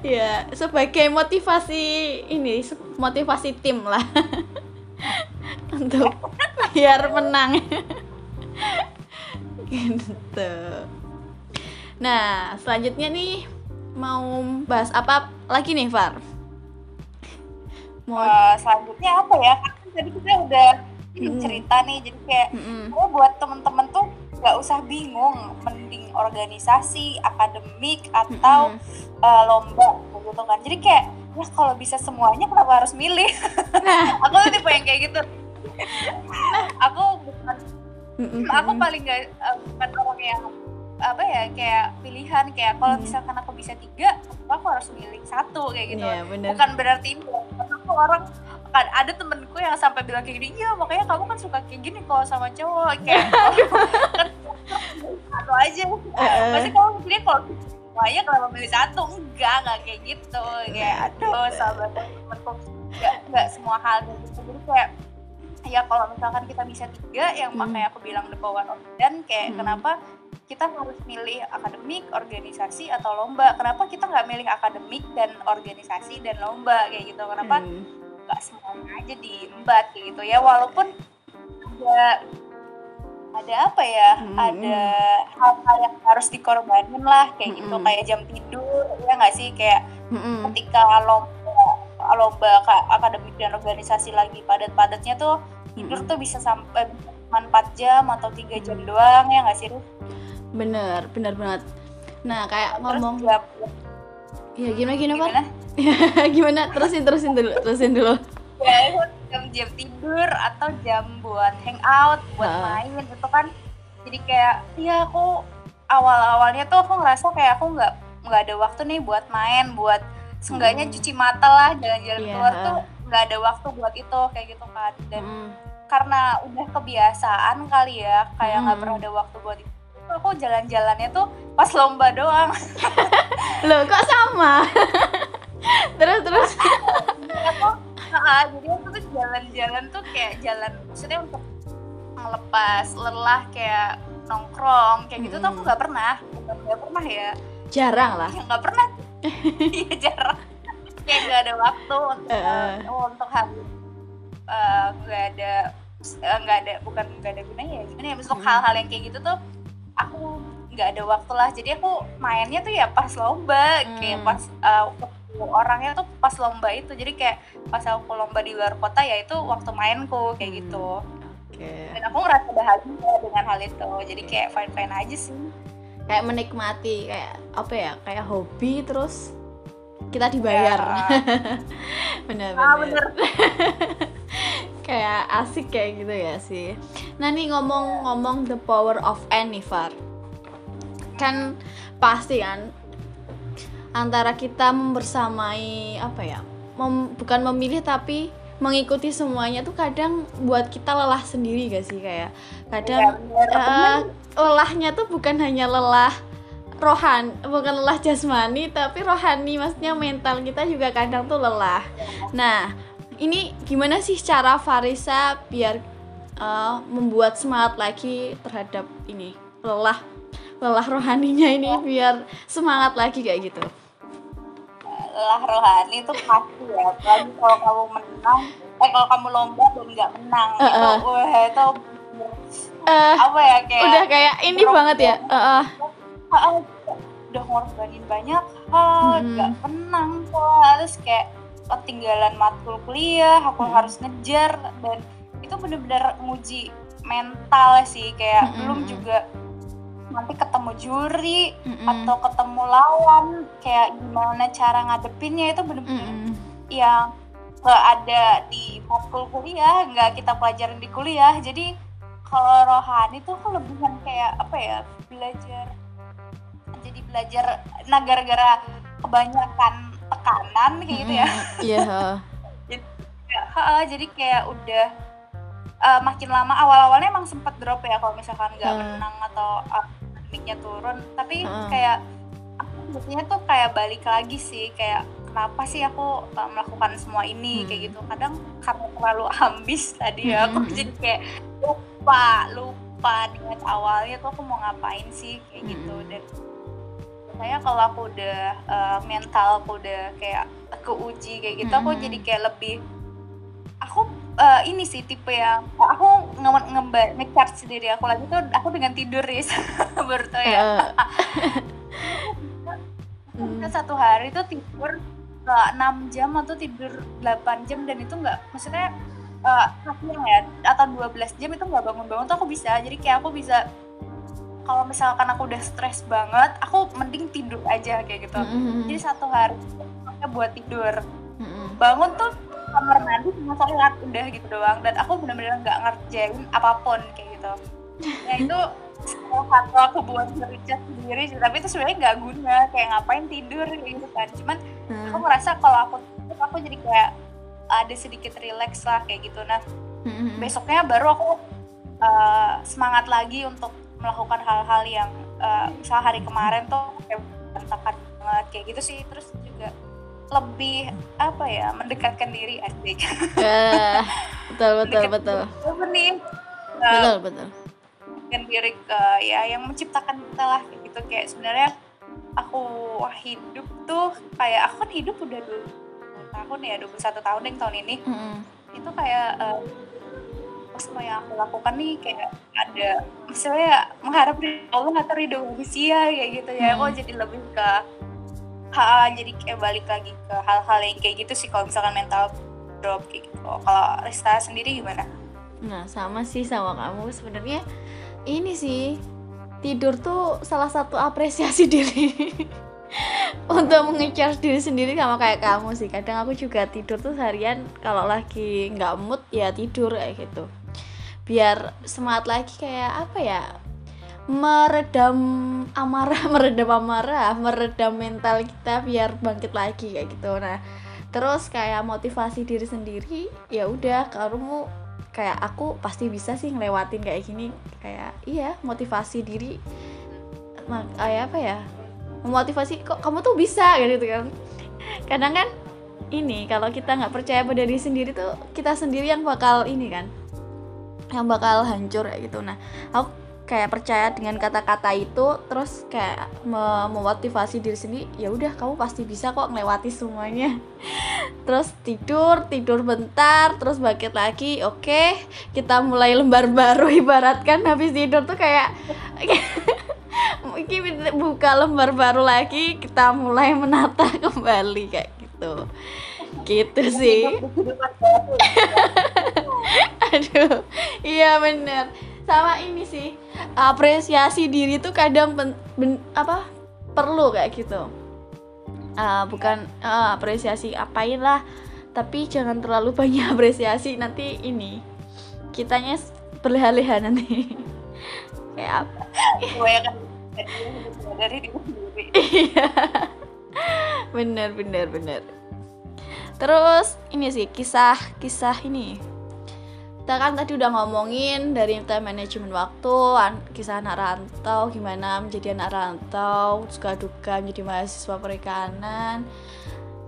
Ya sebagai motivasi ini motivasi tim lah untuk biar menang gitu nah selanjutnya nih mau bahas apa lagi nih Far
mau uh, selanjutnya apa ya kan tadi kita udah hmm. cerita nih jadi kayak hmm. buat temen-temen tuh nggak usah bingung mending organisasi akademik atau hmm. uh, lomba gitu kan jadi kayak ya kalau bisa semuanya kenapa harus milih nah. aku tuh tipe yang kayak gitu aku bukan aku paling gak uh, bukan orang yang apa ya kayak pilihan kayak kalau misalkan aku bisa tiga aku harus milih satu kayak gitu. Yeah, bukan berarti aku orang kan ada temenku yang sampai bilang kayak gini iya makanya kamu kan suka kayak gini kalau sama cowok kayak kan satu aja. Pasti kamu pilih kalau semuanya kenapa milih satu enggak enggak kayak gitu. Kayak aduh. sahabat temenku enggak enggak semua hal gitu. Jadi kayak ya kalau misalkan kita bisa tiga yang hmm. makanya aku bilang the power of dan kayak hmm. kenapa kita harus milih akademik, organisasi atau lomba. Kenapa kita nggak milih akademik dan organisasi dan lomba kayak gitu? Kenapa hmm. nggak hmm. semuanya aja diembat kayak gitu ya? Walaupun ada ada apa ya? Hmm. Ada hal-hal yang harus dikorbanin lah kayak gitu. hmm. gitu kayak jam tidur ya nggak sih kayak hmm. ketika lomba lomba akademik dan organisasi lagi padat-padatnya tuh tidur tuh bisa sampai empat jam atau tiga jam doang ya nggak sih
bener bener banget nah kayak Terus ngomong ya, ya gimana gimana, gimana? gimana terusin terusin dulu terusin dulu
ya jam-jam tidur atau jam buat hangout buat uh. main gitu kan jadi kayak ya aku awal-awalnya tuh aku ngerasa kayak aku nggak nggak ada waktu nih buat main buat seenggaknya hmm. cuci mata lah jalan-jalan yeah. keluar tuh nggak ada waktu buat itu kayak gitu kan. Dan hmm. karena udah kebiasaan kali ya kayak nggak hmm. pernah ada waktu buat itu aku jalan-jalannya tuh pas lomba doang.
Loh kok sama? Terus terus.
Aku nah, jadi aku tuh jalan-jalan tuh kayak jalan maksudnya untuk melepas lelah kayak nongkrong kayak gitu hmm. tuh aku nggak pernah. Nggak pernah ya.
Jarang lah.
Nggak pernah. Iya jarang kayak nggak ada waktu untuk uh. untuk hal eh, nggak uh, ada nggak uh, ada bukan nggak ada gunanya ya gimana ya untuk hmm. hal-hal yang kayak gitu tuh aku nggak ada waktu lah jadi aku mainnya tuh ya pas lomba hmm. kayak pas uh, orangnya tuh pas lomba itu jadi kayak pas aku lomba di luar kota ya itu waktu mainku kayak hmm. gitu okay. dan aku ngerasa bahagia dengan hal itu jadi kayak fine fine aja sih
kayak menikmati kayak apa ya kayak hobi terus kita dibayar. Ya. bener bener, ah, bener. kayak asik kayak gitu ya sih. Nah nih ngomong-ngomong the power of Anifar kan pasti kan antara kita membersamai apa ya mem, bukan memilih tapi mengikuti semuanya tuh kadang buat kita lelah sendiri gak sih? Kayak kadang ya, uh, lelahnya tuh bukan hanya lelah rohan bukan lelah jasmani tapi rohani maksudnya mental kita juga kadang tuh lelah nah ini gimana sih cara Farisa biar uh, membuat semangat lagi terhadap ini lelah lelah rohaninya ini biar semangat lagi kayak gitu
lelah rohani itu pasti ya apalagi kalau kamu menang eh kalau kamu lomba dan nggak menang uh -uh. itu wah itu uh, apa ya kayak
udah kayak ini banget ya uh, uh.
Udah ngorbanin banyak hal nggak hmm. menang terus kayak ketinggalan matkul kuliah aku hmm. harus ngejar dan itu bener-bener nguji mental sih kayak hmm. belum juga nanti ketemu juri mm atau ketemu lawan kayak gimana cara ngadepinnya itu bener-bener mm yang gak ada di matkul kuliah nggak kita pelajarin di kuliah jadi kalau rohani tuh kelebihan kayak apa ya belajar belajar nah gara-gara kebanyakan tekanan kayak gitu ya
iya yeah.
jadi, ya, jadi kayak udah uh, makin lama awal-awalnya emang sempat drop ya kalau misalkan nggak uh. menang atau uh, turun tapi uh. kayak biasanya tuh kayak balik lagi sih kayak kenapa sih aku uh, melakukan semua ini hmm. kayak gitu kadang karena terlalu ambis tadi ya aku hmm. jadi kayak lupa lupa dengan awalnya tuh aku mau ngapain sih kayak hmm. gitu dan saya kalau aku udah uh, mental aku udah kayak keuji kayak gitu hmm. aku jadi kayak lebih aku uh, ini sih tipe yang aku nge nge ngecharge sendiri aku lagi tuh aku dengan tidur ris baru tau ya uh. satu hari tuh tidur uh, 6 jam atau tidur 8 jam dan itu nggak maksudnya uh, ya atau 12 jam itu nggak bangun-bangun tuh aku bisa jadi kayak aku bisa kalau misalkan aku udah stres banget aku mending tidur aja kayak gitu mm -hmm. jadi satu hari buat tidur mm -hmm. bangun tuh kamar mandi sama sholat udah gitu doang dan aku benar-benar nggak ngerjain apa pun kayak gitu nah itu satu aku buat ngericat sendiri tapi itu sebenarnya nggak guna kayak ngapain tidur gitu kan cuman hmm. aku merasa kalau aku aku jadi kayak ada sedikit relax lah kayak gitu nah hmm. besoknya baru aku uh, semangat lagi untuk melakukan hal-hal yang uh, misal hari kemarin tuh kayak berantakan banget kayak gitu sih. Terus juga lebih apa ya mendekatkan diri asik
uh, betul betul betul.
nih?
Betul betul.
mendekatkan diri ke ya yang menciptakan kita lah kayak gitu. Kayak sebenarnya aku hidup tuh kayak aku kan hidup udah dua tahun ya 21 tahun yang tahun ini. Mm -hmm. itu kayak uh, semua yang aku lakukan nih kayak ada misalnya mengharap Allah atau ridho manusia kayak gitu ya. Mm. aku jadi lebih ke ha, jadi kayak balik lagi ke hal-hal yang kayak gitu sih kalau misalkan mental drop kayak gitu. Kalau Rista sendiri gimana?
Nah sama sih sama kamu. Sebenarnya ini sih tidur tuh salah satu apresiasi diri untuk mengecharge diri sendiri sama kayak kamu sih. Kadang aku juga tidur tuh seharian kalau lagi nggak mood ya tidur kayak gitu biar semangat lagi kayak apa ya? Meredam amarah meredam amarah meredam mental kita biar bangkit lagi kayak gitu. Nah terus kayak motivasi diri sendiri ya udah kamu kayak aku pasti bisa sih ngelewatin kayak gini. Kayak iya motivasi diri kayak apa ya? Memotivasi kok kamu tuh bisa? Gitu kan. Kadang kan ini kalau kita nggak percaya pada diri sendiri tuh kita sendiri yang bakal ini kan yang bakal hancur kayak gitu. Nah aku kayak percaya dengan kata-kata itu terus kayak memotivasi diri sendiri ya udah kamu pasti bisa kok melewati semuanya. Terus tidur tidur bentar terus bangkit lagi oke kita mulai lembar baru. Ibaratkan habis tidur tuh kayak ini buka lembar baru lagi kita mulai menata kembali kayak gitu. Gitu sih aduh iya bener. Sama ini sih apresiasi diri tuh kadang ben, ben, apa perlu kayak gitu. Uh, bukan uh, apresiasi apain lah tapi jangan terlalu banyak apresiasi. Nanti ini kitanya berleha-leha nanti. Kayak apa? Dari iya. Bener bener bener. Terus ini sih kisah kisah ini kita kan tadi udah ngomongin dari time manajemen waktu kisah anak rantau gimana menjadi anak rantau suka duka menjadi mahasiswa perikanan.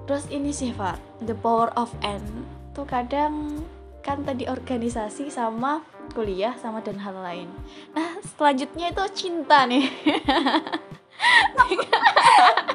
Terus ini sih Far the power of N tuh kadang kan tadi organisasi sama kuliah sama dan hal lain. Nah selanjutnya itu cinta nih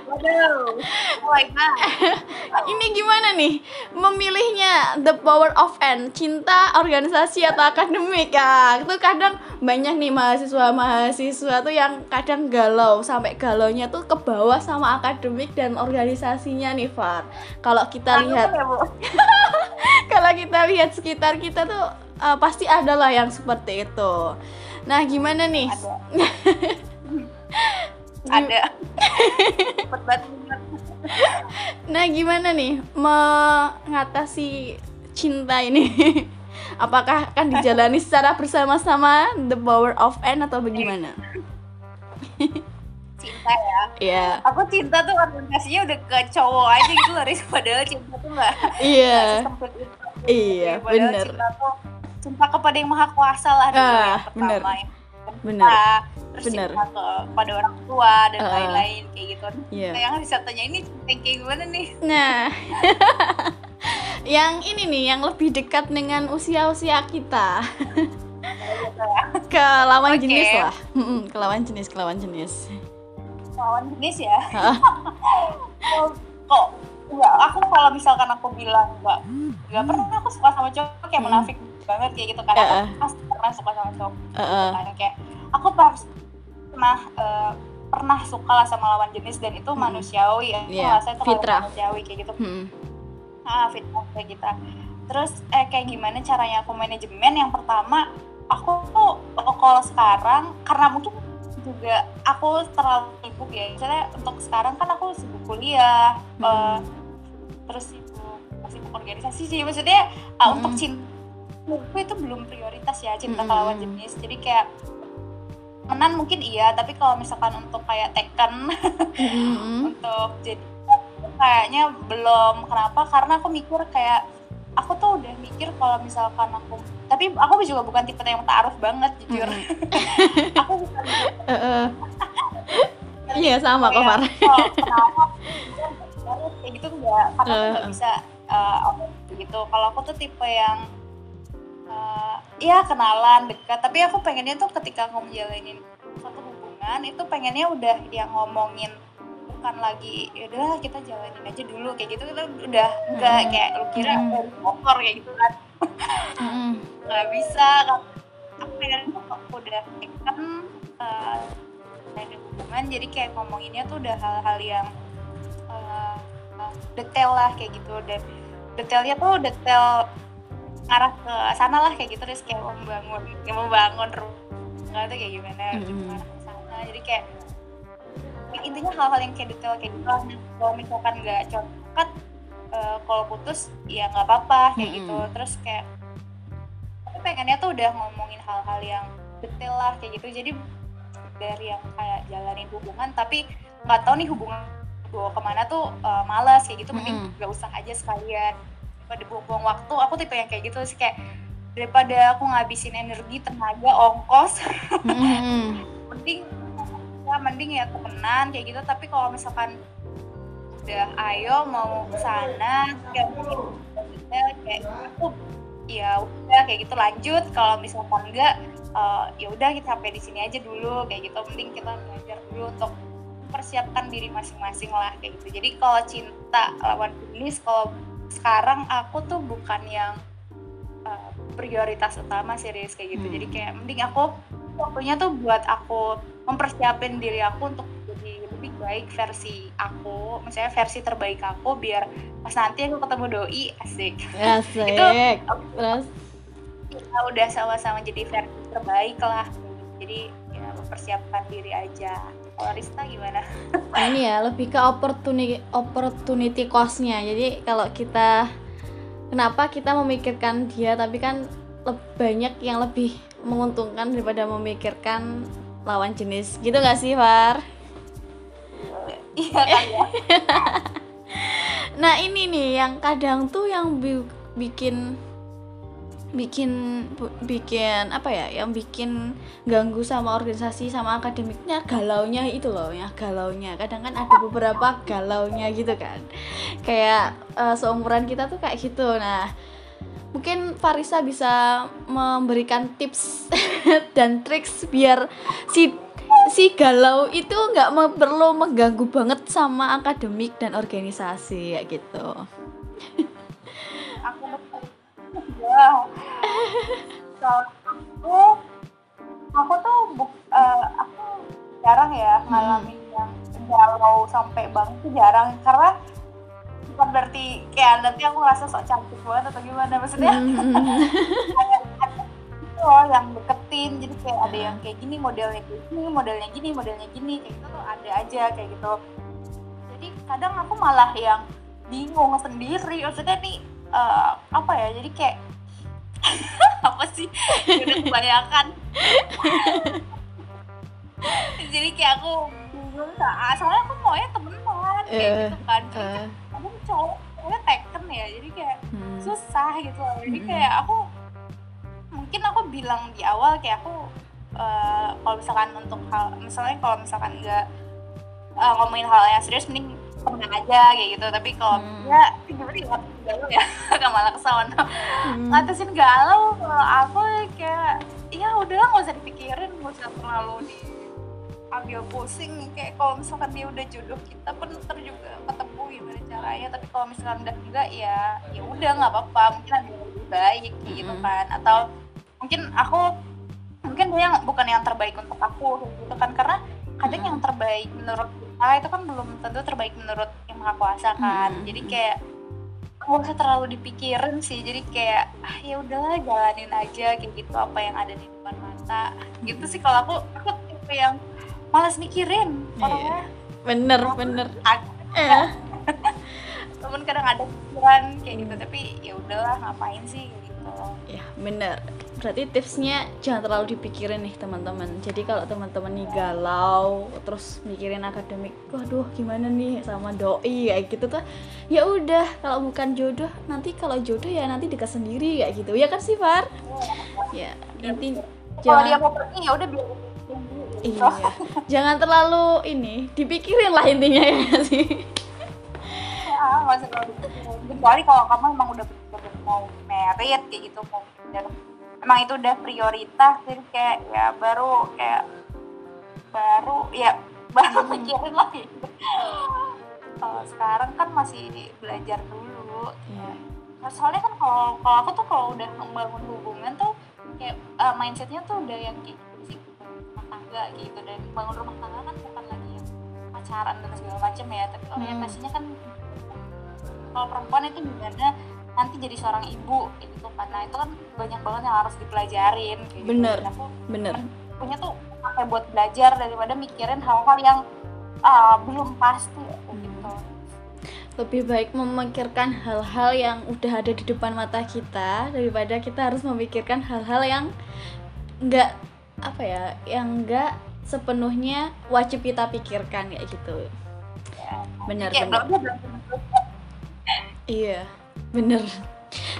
Waduh, oh my god.
Ini gimana nih memilihnya the power of N, cinta, organisasi atau akademik ya? Itu kadang banyak nih mahasiswa-mahasiswa tuh yang kadang galau sampai galaunya tuh ke bawah sama akademik dan organisasinya nih Far. Kalau kita lihat ya, Kalau kita lihat sekitar kita tuh uh, pasti adalah yang seperti itu. Nah, gimana nih? Ada.
ada.
Nah gimana nih mengatasi cinta ini? Apakah akan dijalani secara bersama-sama the power of N atau bagaimana?
Cinta ya.
Iya.
Yeah. aku cinta tuh orientasinya udah ke cowok aja gitu loh padahal cinta tuh nggak
iya. iya bener.
cinta tuh cinta kepada yang maha kuasa lah
ah, yang bener. Bener
terus Bener. cinta kepada orang tua dan uh, lain-lain kayak gitu. Yeah. Nah, yang bisa tanya ini kayak gimana nih?
Nah, yang ini nih yang lebih dekat dengan usia-usia kita. ke lawan okay. jenis lah, ke lawan jenis, ke lawan jenis.
Lawan jenis ya? Kok ya aku kalau misalkan aku bilang nggak nggak pernah aku suka sama cowok kayak menafik banget kayak gitu karena uh, aku pasti pernah suka sama cowok uh, uh. kayak aku pernah uh, pernah suka lah sama lawan jenis dan itu hmm. manusiawi ya yeah. saya itu manusiawi kayak gitu hmm. ah fitrah kayak kita terus eh kayak gimana caranya aku manajemen yang pertama aku tuh kalau sekarang karena mungkin juga aku terlalu sibuk ya misalnya untuk sekarang kan aku sibuk kuliah hmm. uh, terus sibuk sibuk organisasi sih maksudnya uh, hmm. untuk cinta itu belum prioritas ya cinta hmm. lawan jenis jadi kayak menan mungkin iya tapi kalau misalkan untuk kayak Tekken mm-hmm. untuk jadi kayaknya belum kenapa karena aku mikir kayak aku tuh udah mikir kalau misalkan aku tapi aku juga bukan tipe yang taruh banget jujur mm. aku bukan
iya sama kok Far
kayak gitu enggak karena uh. nggak bisa uh, gitu kalau aku tuh tipe yang uh, ya kenalan dekat tapi aku pengennya tuh ketika aku menjalanin satu hubungan itu pengennya udah yang ngomongin bukan lagi ya udah kita jalanin aja dulu kayak gitu kita udah enggak hmm. kayak lu kira hmm. dari motor kayak gitu kan hmm. nggak bisa aku pengen tuh aku udah kan uh, hubungan jadi kayak ngomonginnya tuh udah hal-hal yang uh, detail lah kayak gitu dan detailnya tuh detail arah ke sana lah kayak gitu terus kayak membangun kayak membangun rumah itu kayak gimana mm -hmm. ke sana. Jadi kayak intinya hal-hal yang kayak detail kayak gitu kalau misalkan nggak cocok uh, kalau putus ya nggak apa-apa kayak mm -hmm. gitu. Terus kayak tapi pengennya tuh udah ngomongin hal-hal yang detail lah kayak gitu. Jadi dari yang kayak jalanin hubungan tapi nggak tahu nih hubungan gue ke mana tuh uh, malas kayak gitu. Mending nggak usah aja sekalian pada buang-buang waktu. Aku tipe yang kayak gitu sih kayak daripada aku ngabisin energi tenaga ongkos. Mm-hmm. mending ya mending ya temenan kayak gitu. Tapi kalau misalkan udah ayo mau ke sana kayak kayak aku ya udah kayak gitu. Lanjut kalau misalkan enggak uh, ya udah kita sampai di sini aja dulu kayak gitu. Mending kita belajar dulu untuk persiapkan diri masing-masing lah kayak gitu. Jadi kalau cinta lawan jenis kalau sekarang aku tuh bukan yang uh, prioritas utama serius kayak gitu. Hmm. jadi kayak mending aku waktunya tuh buat aku mempersiapin diri aku untuk jadi lebih baik versi aku misalnya versi terbaik aku biar pas nanti aku ketemu doi asik.
Asik. Itu terus?
kita udah sama-sama jadi versi terbaik lah. Jadi ya mempersiapkan diri aja kalau Rista gimana?
ini ya lebih ke opportunity opportunity costnya jadi kalau kita kenapa kita memikirkan dia tapi kan banyak yang lebih menguntungkan daripada memikirkan lawan jenis gitu gak sih Far?
Iya kan ya.
nah ini nih yang kadang tuh yang bi bikin bikin bikin apa ya yang bikin ganggu sama organisasi sama akademiknya galaunya itu loh ya galaunya. Kadang kan ada beberapa galaunya gitu kan. Kayak uh, seumuran kita tuh kayak gitu. Nah mungkin Farisa bisa memberikan tips dan triks biar si si galau itu nggak perlu mengganggu banget sama akademik dan organisasi ya gitu.
ya. aku aku tuh buk, uh, aku jarang ya hmm. ngalamin hmm. yang galau sampai banget tuh jarang karena bukan berarti kayak nanti aku ngerasa sok cantik banget atau gimana maksudnya mm-hmm. itu loh yang deketin jadi kayak ada yang kayak gini modelnya gini modelnya gini modelnya gini kayak gitu tuh ada aja kayak gitu jadi kadang aku malah yang bingung sendiri maksudnya nih uh, apa ya jadi kayak apa sih? Udah kebanyakan. Jadi kayak aku bingung soalnya aku maunya temenan kayak uh, gitu kan. Uh aku cowok cowoknya teken ya? Jadi kayak hmm. susah gitu loh. Jadi hmm. kayak aku mungkin aku bilang di awal kayak aku uh, kalau misalkan untuk hal misalnya kalau misalkan nggak uh, ngomongin hal yang serius mending temen aja kayak gitu. Tapi kalau hmm. ya tiba-tiba galau ya gak malah kesawan. Hmm. ngatasin galau kalau aku kayak ya udah nggak usah dipikirin nggak usah terlalu di ambil pusing. Kayak kalau misalkan dia udah jodoh kita pun ntar juga ketemu gimana caranya. Tapi kalau misalkan udah enggak ya ya udah nggak apa-apa. Mungkin ada yang lebih baik gitu kan. Atau mungkin aku mungkin dia yang bukan yang terbaik untuk aku gitu kan. Karena kadang yang terbaik menurut kita itu kan belum tentu terbaik menurut yang maha kuasa kan jadi kayak usah terlalu dipikirin sih. Jadi kayak ah ya udahlah jalanin aja kayak gitu apa yang ada di depan mata. Gitu sih kalau aku. Aku tipe yang malas mikirin. Orangnya
bener oh, bener.
eh. temen kadang ada pikiran kayak gitu tapi ya udahlah ngapain sih gitu
ya bener. Berarti tipsnya jangan terlalu dipikirin nih teman-teman. Jadi kalau teman-teman nih galau terus mikirin akademik waduh gimana nih sama doi? Kayak gitu tuh ya udah. Kalau bukan jodoh nanti kalau jodoh ya nanti dekat sendiri kayak gitu. Ya kan sih Far? Ya, ya inti
kalau dia mau pergi ya udah biar
iya. Jangan terlalu ini dipikirin lah intinya ya sih?
Ya nggak usah terlalu kecuali kalau kamu emang udah mau merit kayak gitu dan emang itu udah prioritas jadi kayak ya baru kayak baru ya baru hmm. mikirin lagi kalau sekarang kan masih belajar dulu ya. soalnya kan kalau kalau aku tuh kalau udah membangun hubungan tuh kayak uh, mindsetnya tuh udah yang kayak juga gitu dan bangun rumah tangga kan bukan lagi yang pacaran dan segala macam ya tapi hmm. orientasinya kan kalau perempuan itu gimana nanti jadi seorang ibu gitu kan. Nah itu kan banyak banget yang harus dipelajarin
gitu. bener aku bener.
punya tuh kayak buat belajar daripada mikirin hal-hal yang uh, belum pasti gitu.
Lebih baik memikirkan hal-hal yang udah ada di depan mata kita daripada kita harus memikirkan hal-hal yang nggak apa ya yang enggak sepenuhnya wajib kita pikirkan kayak gitu. Benar benar iya bener.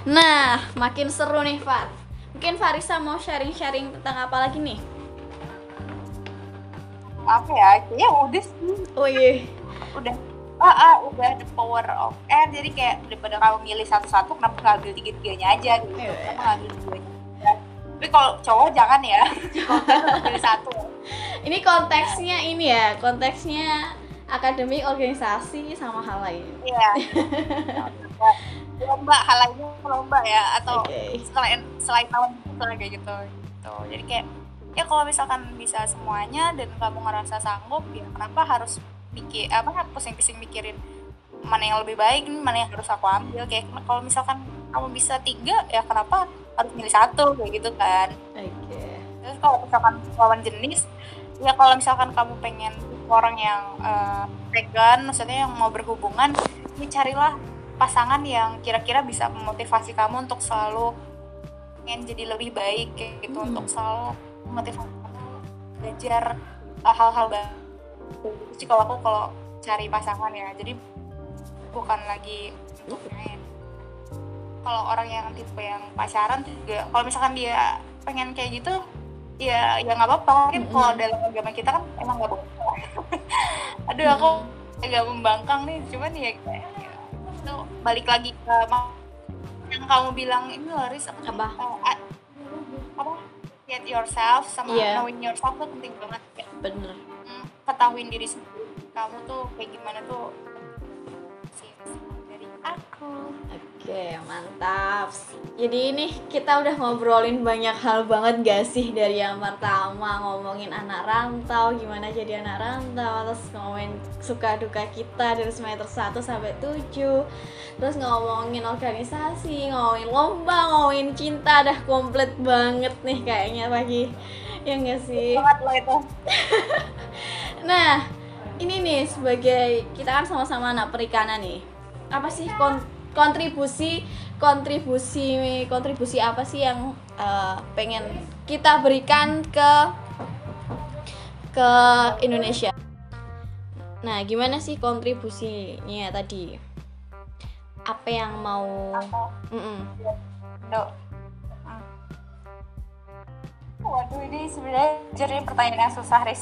Nah makin seru nih Fat mungkin Farisa mau sharing-sharing tentang apa lagi nih?
Apa ya? Ya udah sih.
Oh iya.
Udah. Ah, ah udah the power of n jadi kayak daripada kamu milih satu-satu kenapa nggak ambil tiga-tiganya aja gitu? Yeah. kenapa nggak ambil dua tapi kalau cowok jangan ya. Pilih satu.
Ini konteksnya ini ya konteksnya akademik organisasi sama hal lain.
Iya. Lomba hal lainnya lomba ya atau okay. selain selain tahun itu kayak gitu gitu. Jadi kayak ya kalau misalkan bisa semuanya dan kamu ngerasa sanggup ya kenapa harus pikir apa pusing-pusing mikirin mana yang lebih baik mana yang harus aku ambil. Kayak kalau misalkan kamu bisa tiga ya kenapa harus milih satu kayak gitu kan. Okay. terus kalau misalkan lawan jenis ya kalau misalkan kamu pengen orang yang uh, vegan maksudnya yang mau berhubungan ini carilah pasangan yang kira-kira bisa memotivasi kamu untuk selalu ingin jadi lebih baik kayak gitu hmm. untuk selalu motivasi belajar uh, hal-hal baru sih kalau aku kalau cari pasangan ya jadi bukan lagi untuk main kalau orang yang tipe yang pacaran juga kalau misalkan dia pengen kayak gitu ya ya nggak apa-apa. Mungkin mm -hmm. kalau dalam agama kita kan emang nggak boleh aduh aku agak membangkang nih. Cuman ya kayak itu balik lagi ke yang kamu bilang ini Laris apa?
apa,
uh, apa? Get yourself sama yeah. knowing yourself tuh penting banget
ya. bener.
Hmm, ketahuin diri sendiri kamu tuh kayak gimana tuh aku
Oke, mantap. Jadi ini kita udah ngobrolin banyak hal banget gak sih dari yang pertama ngomongin anak rantau, gimana jadi anak rantau, terus ngomongin suka duka kita dari semester 1 sampai 7. Terus ngomongin organisasi, ngomongin lomba, ngomongin cinta, dah komplit banget nih kayaknya pagi. Ya gak sih?
Banget lo itu.
nah, ini nih sebagai kita kan sama-sama anak perikanan nih. Apa sih kon kontribusi kontribusi kontribusi apa sih yang uh, pengen kita berikan ke ke Indonesia? Nah gimana sih kontribusinya tadi? Apa yang mau mm -mm.
Waduh ini sebenarnya jadi pertanyaan yang susah Riz.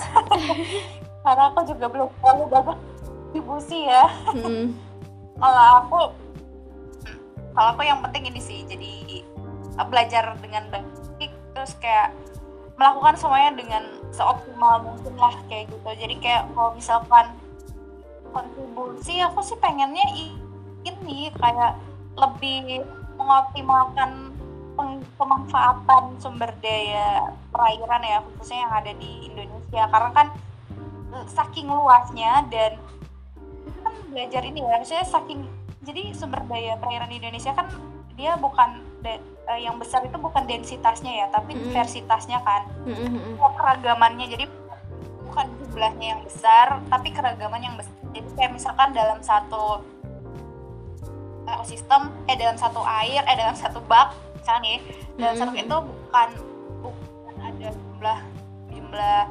Karena aku juga belum terlalu banyak kontribusi ya. Mm. Kalau aku kalau aku yang penting ini sih jadi uh, belajar dengan baik terus kayak melakukan semuanya dengan seoptimal mungkin lah kayak gitu. Jadi kayak kalau misalkan kontribusi aku sih pengennya ini kayak lebih mengoptimalkan pemanfaatan sumber daya perairan ya khususnya yang ada di Indonesia. Karena kan eh, saking luasnya dan belajar ini ya maksudnya saking jadi sumber daya perairan di Indonesia kan dia bukan de, uh, yang besar itu bukan densitasnya ya tapi mm. diversitasnya kan mm-hmm. keragamannya jadi bukan jumlahnya yang besar tapi keragaman yang besar jadi kayak misalkan dalam satu ekosistem eh dalam satu air eh dalam satu bak misalnya nih dalam mm-hmm. satu itu bukan bukan ada jumlah jumlah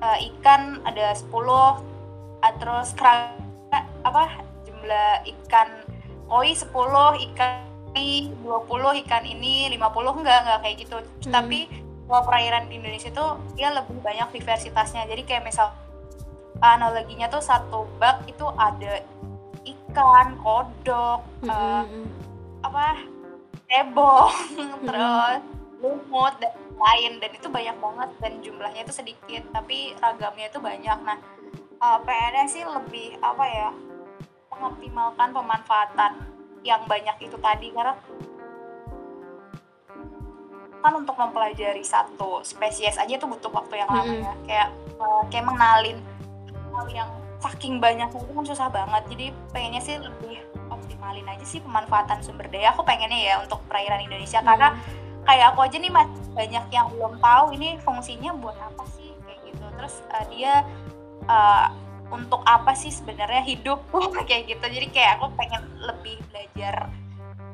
uh, ikan ada 10 uh, terus kerag apa jumlah ikan koi 10 ikan ini 20 ikan ini 50 enggak enggak kayak gitu hmm. tapi kalau perairan di Indonesia itu ya lebih banyak diversitasnya jadi kayak misal analoginya tuh satu bak itu ada ikan kodok hmm. uh, apa ebong hmm. terus lumut dan lain dan itu banyak banget dan jumlahnya itu sedikit tapi ragamnya itu banyak nah uh, PR-nya sih lebih apa ya mengoptimalkan pemanfaatan yang banyak itu tadi. Karena kan untuk mempelajari satu spesies aja itu butuh waktu yang lama ya. Kayak uh, kayak mengenalin hal yang saking banyak itu kan susah banget. Jadi pengennya sih lebih optimalin aja sih pemanfaatan sumber daya. Aku pengennya ya untuk perairan Indonesia. Hmm. karena kayak aku aja nih masih banyak yang belum tahu ini fungsinya buat apa sih kayak gitu. Terus uh, dia uh, untuk apa sih sebenarnya hidup kayak gitu. Jadi kayak aku pengen lebih belajar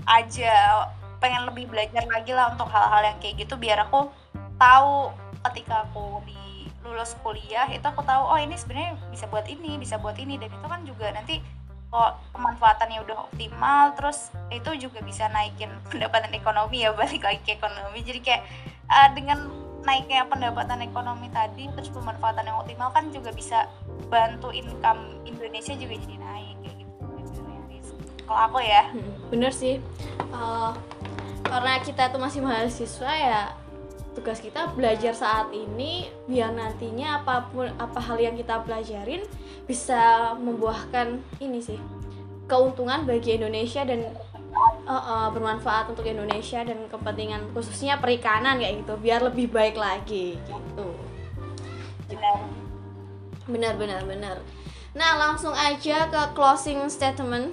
aja pengen lebih belajar lagi lah untuk hal-hal yang kayak gitu biar aku tahu ketika aku di lulus kuliah itu aku tahu oh ini sebenarnya bisa buat ini bisa buat ini. Dan itu kan juga nanti kok pemanfaatannya udah optimal terus itu juga bisa naikin pendapatan ekonomi ya balik lagi ke ekonomi. Jadi kayak uh, dengan naiknya pendapatan ekonomi tadi terus pemanfaatan yang optimal kan juga bisa bantu income Indonesia juga jadi naik kayak gitu. Kalau aku ya.
Hmm, bener sih. Uh, karena kita tuh masih mahasiswa ya tugas kita belajar saat ini biar nantinya apa pun apa hal yang kita pelajarin bisa membuahkan ini sih keuntungan bagi Indonesia dan uh, uh, bermanfaat untuk Indonesia dan kepentingan khususnya perikanan kayak gitu biar lebih baik lagi gitu.
Benar.
Benar benar nah langsung aja ke closing statement.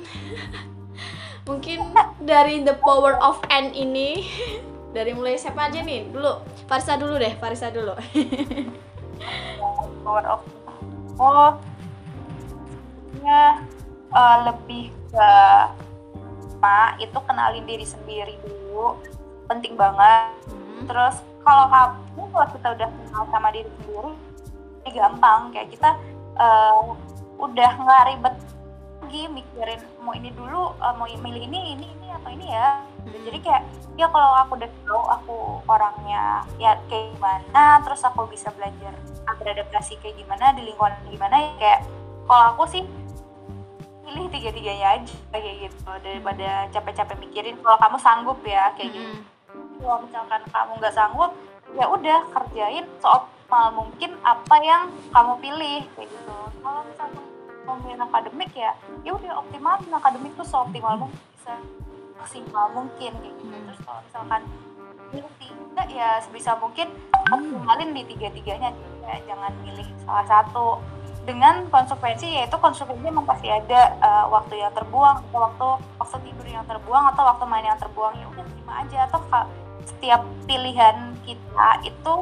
Mungkin dari the power of N ini dari mulai siapa aja nih? Dulu Farisa dulu deh Farisa dulu.
Power of oh ya uh, lebih ke ma itu kenalin diri sendiri dulu penting banget hmm. terus kalau kamu kalau kita udah kenal sama diri sendiri ini gampang kayak kita uh, udah nggak ribet lagi mikirin mau ini dulu uh, mau milih ini ini ini atau ini ya hmm. jadi kayak ya kalau aku udah tahu aku orangnya ya kayak gimana terus aku bisa belajar beradaptasi kayak gimana di lingkungan gimana ya kayak kalau aku sih pilih tiga-tiganya aja kayak gitu daripada capek-capek mikirin kalau kamu sanggup ya kayak gitu. Kalau misalkan kamu nggak sanggup ya udah kerjain seoptimal mungkin apa yang kamu pilih kayak gitu. Kalau misalkan pemilihan akademik ya ya udah optimalin akademik tuh seoptimal mungkin bisa maksimal mungkin kayak gitu. Hmm. terus kalau misalkan tidak ya sebisa mungkin optimalin di tiga-tiganya. Ya, jangan milih salah satu dengan konsekuensi yaitu konsekuensi memang pasti ada uh, waktu yang terbuang atau waktu waktu tidur yang terbuang atau waktu main yang terbuang ya udah terima aja. Atau setiap pilihan kita itu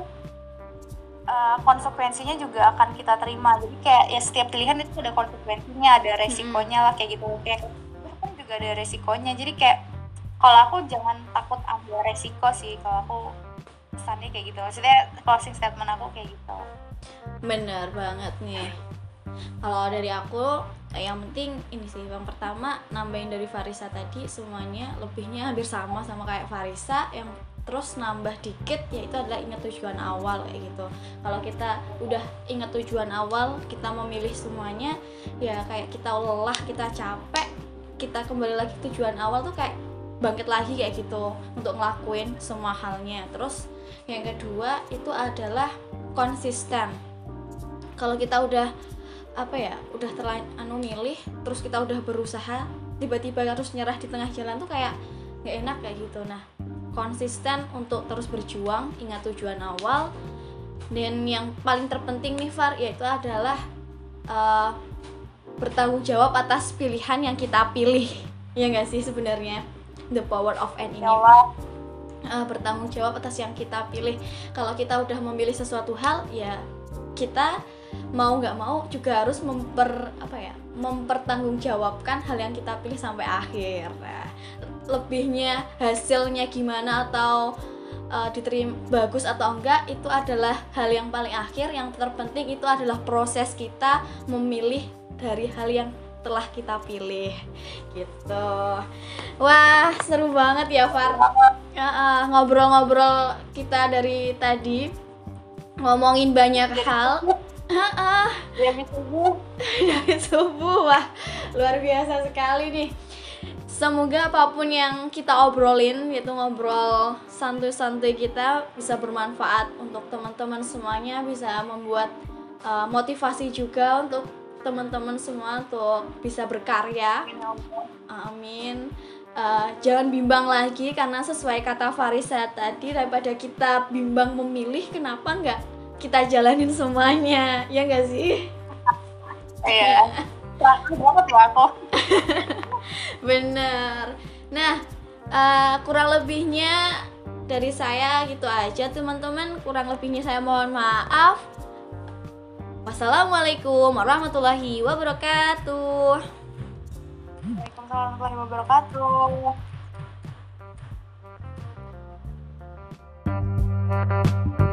uh, konsekuensinya juga akan kita terima. Jadi kayak ya setiap pilihan itu ada konsekuensinya ada resikonya lah kayak gitu. Kayak kan juga ada resikonya. Jadi kayak kalau aku jangan takut ambil resiko sih kalau aku pesannya kayak gitu. Maksudnya closing statement aku kayak gitu.
Bener banget nih kalau dari aku yang penting ini sih. Yang pertama nambahin dari Farisa tadi semuanya lebihnya hampir sama sama kayak Farisa. Yang terus nambah dikit yaitu adalah ingat tujuan awal kayak gitu. Kalau kita udah ingat tujuan awal kita memilih semuanya ya kayak kita lelah kita capek kita kembali lagi tujuan awal tuh kayak bangkit lagi kayak gitu. Untuk ngelakuin semua halnya. Terus yang kedua itu adalah konsisten. Kalau kita udah apa ya udah terlalu anu milih terus kita udah berusaha tiba-tiba harus nyerah di tengah jalan tuh kayak nggak enak kayak gitu. Nah konsisten untuk terus berjuang ingat tujuan awal. Dan yang paling terpenting nih Far yaitu adalah uh, bertanggung jawab atas pilihan yang kita pilih. Ya nggak sih sebenarnya? The power of an ini uh, bertanggung jawab atas yang kita pilih. Kalau kita udah memilih sesuatu hal ya kita mau nggak mau juga harus memper apa ya mempertanggungjawabkan hal yang kita pilih sampai akhir. Nah, lebihnya hasilnya gimana atau uh, diterima bagus atau enggak itu adalah hal yang paling akhir. Yang terpenting itu adalah proses kita memilih dari hal yang telah kita pilih. Gitu. Wah seru banget ya Far. Ngobrol-ngobrol uh, uh, kita dari tadi ngomongin banyak hal
dari subuh
dari subuh wah luar biasa sekali nih Semoga apa pun yang kita obrolin yaitu ngobrol santuy-santuy kita bisa bermanfaat untuk teman-teman semuanya bisa membuat uh, motivasi juga untuk teman-teman semua untuk bisa berkarya. Amin. Uh, jangan bimbang lagi karena sesuai kata Farisa tadi daripada kita bimbang memilih kenapa nggak kita jalanin semuanya ya nggak sih?
Iya. banget loh aku.
bener nah uh, kurang lebihnya dari saya gitu aja teman-teman kurang lebihnya saya mohon maaf wassalamualaikum warahmatullahi wabarakatuh
Waalaikumsalam warahmatullahi wabarakatuh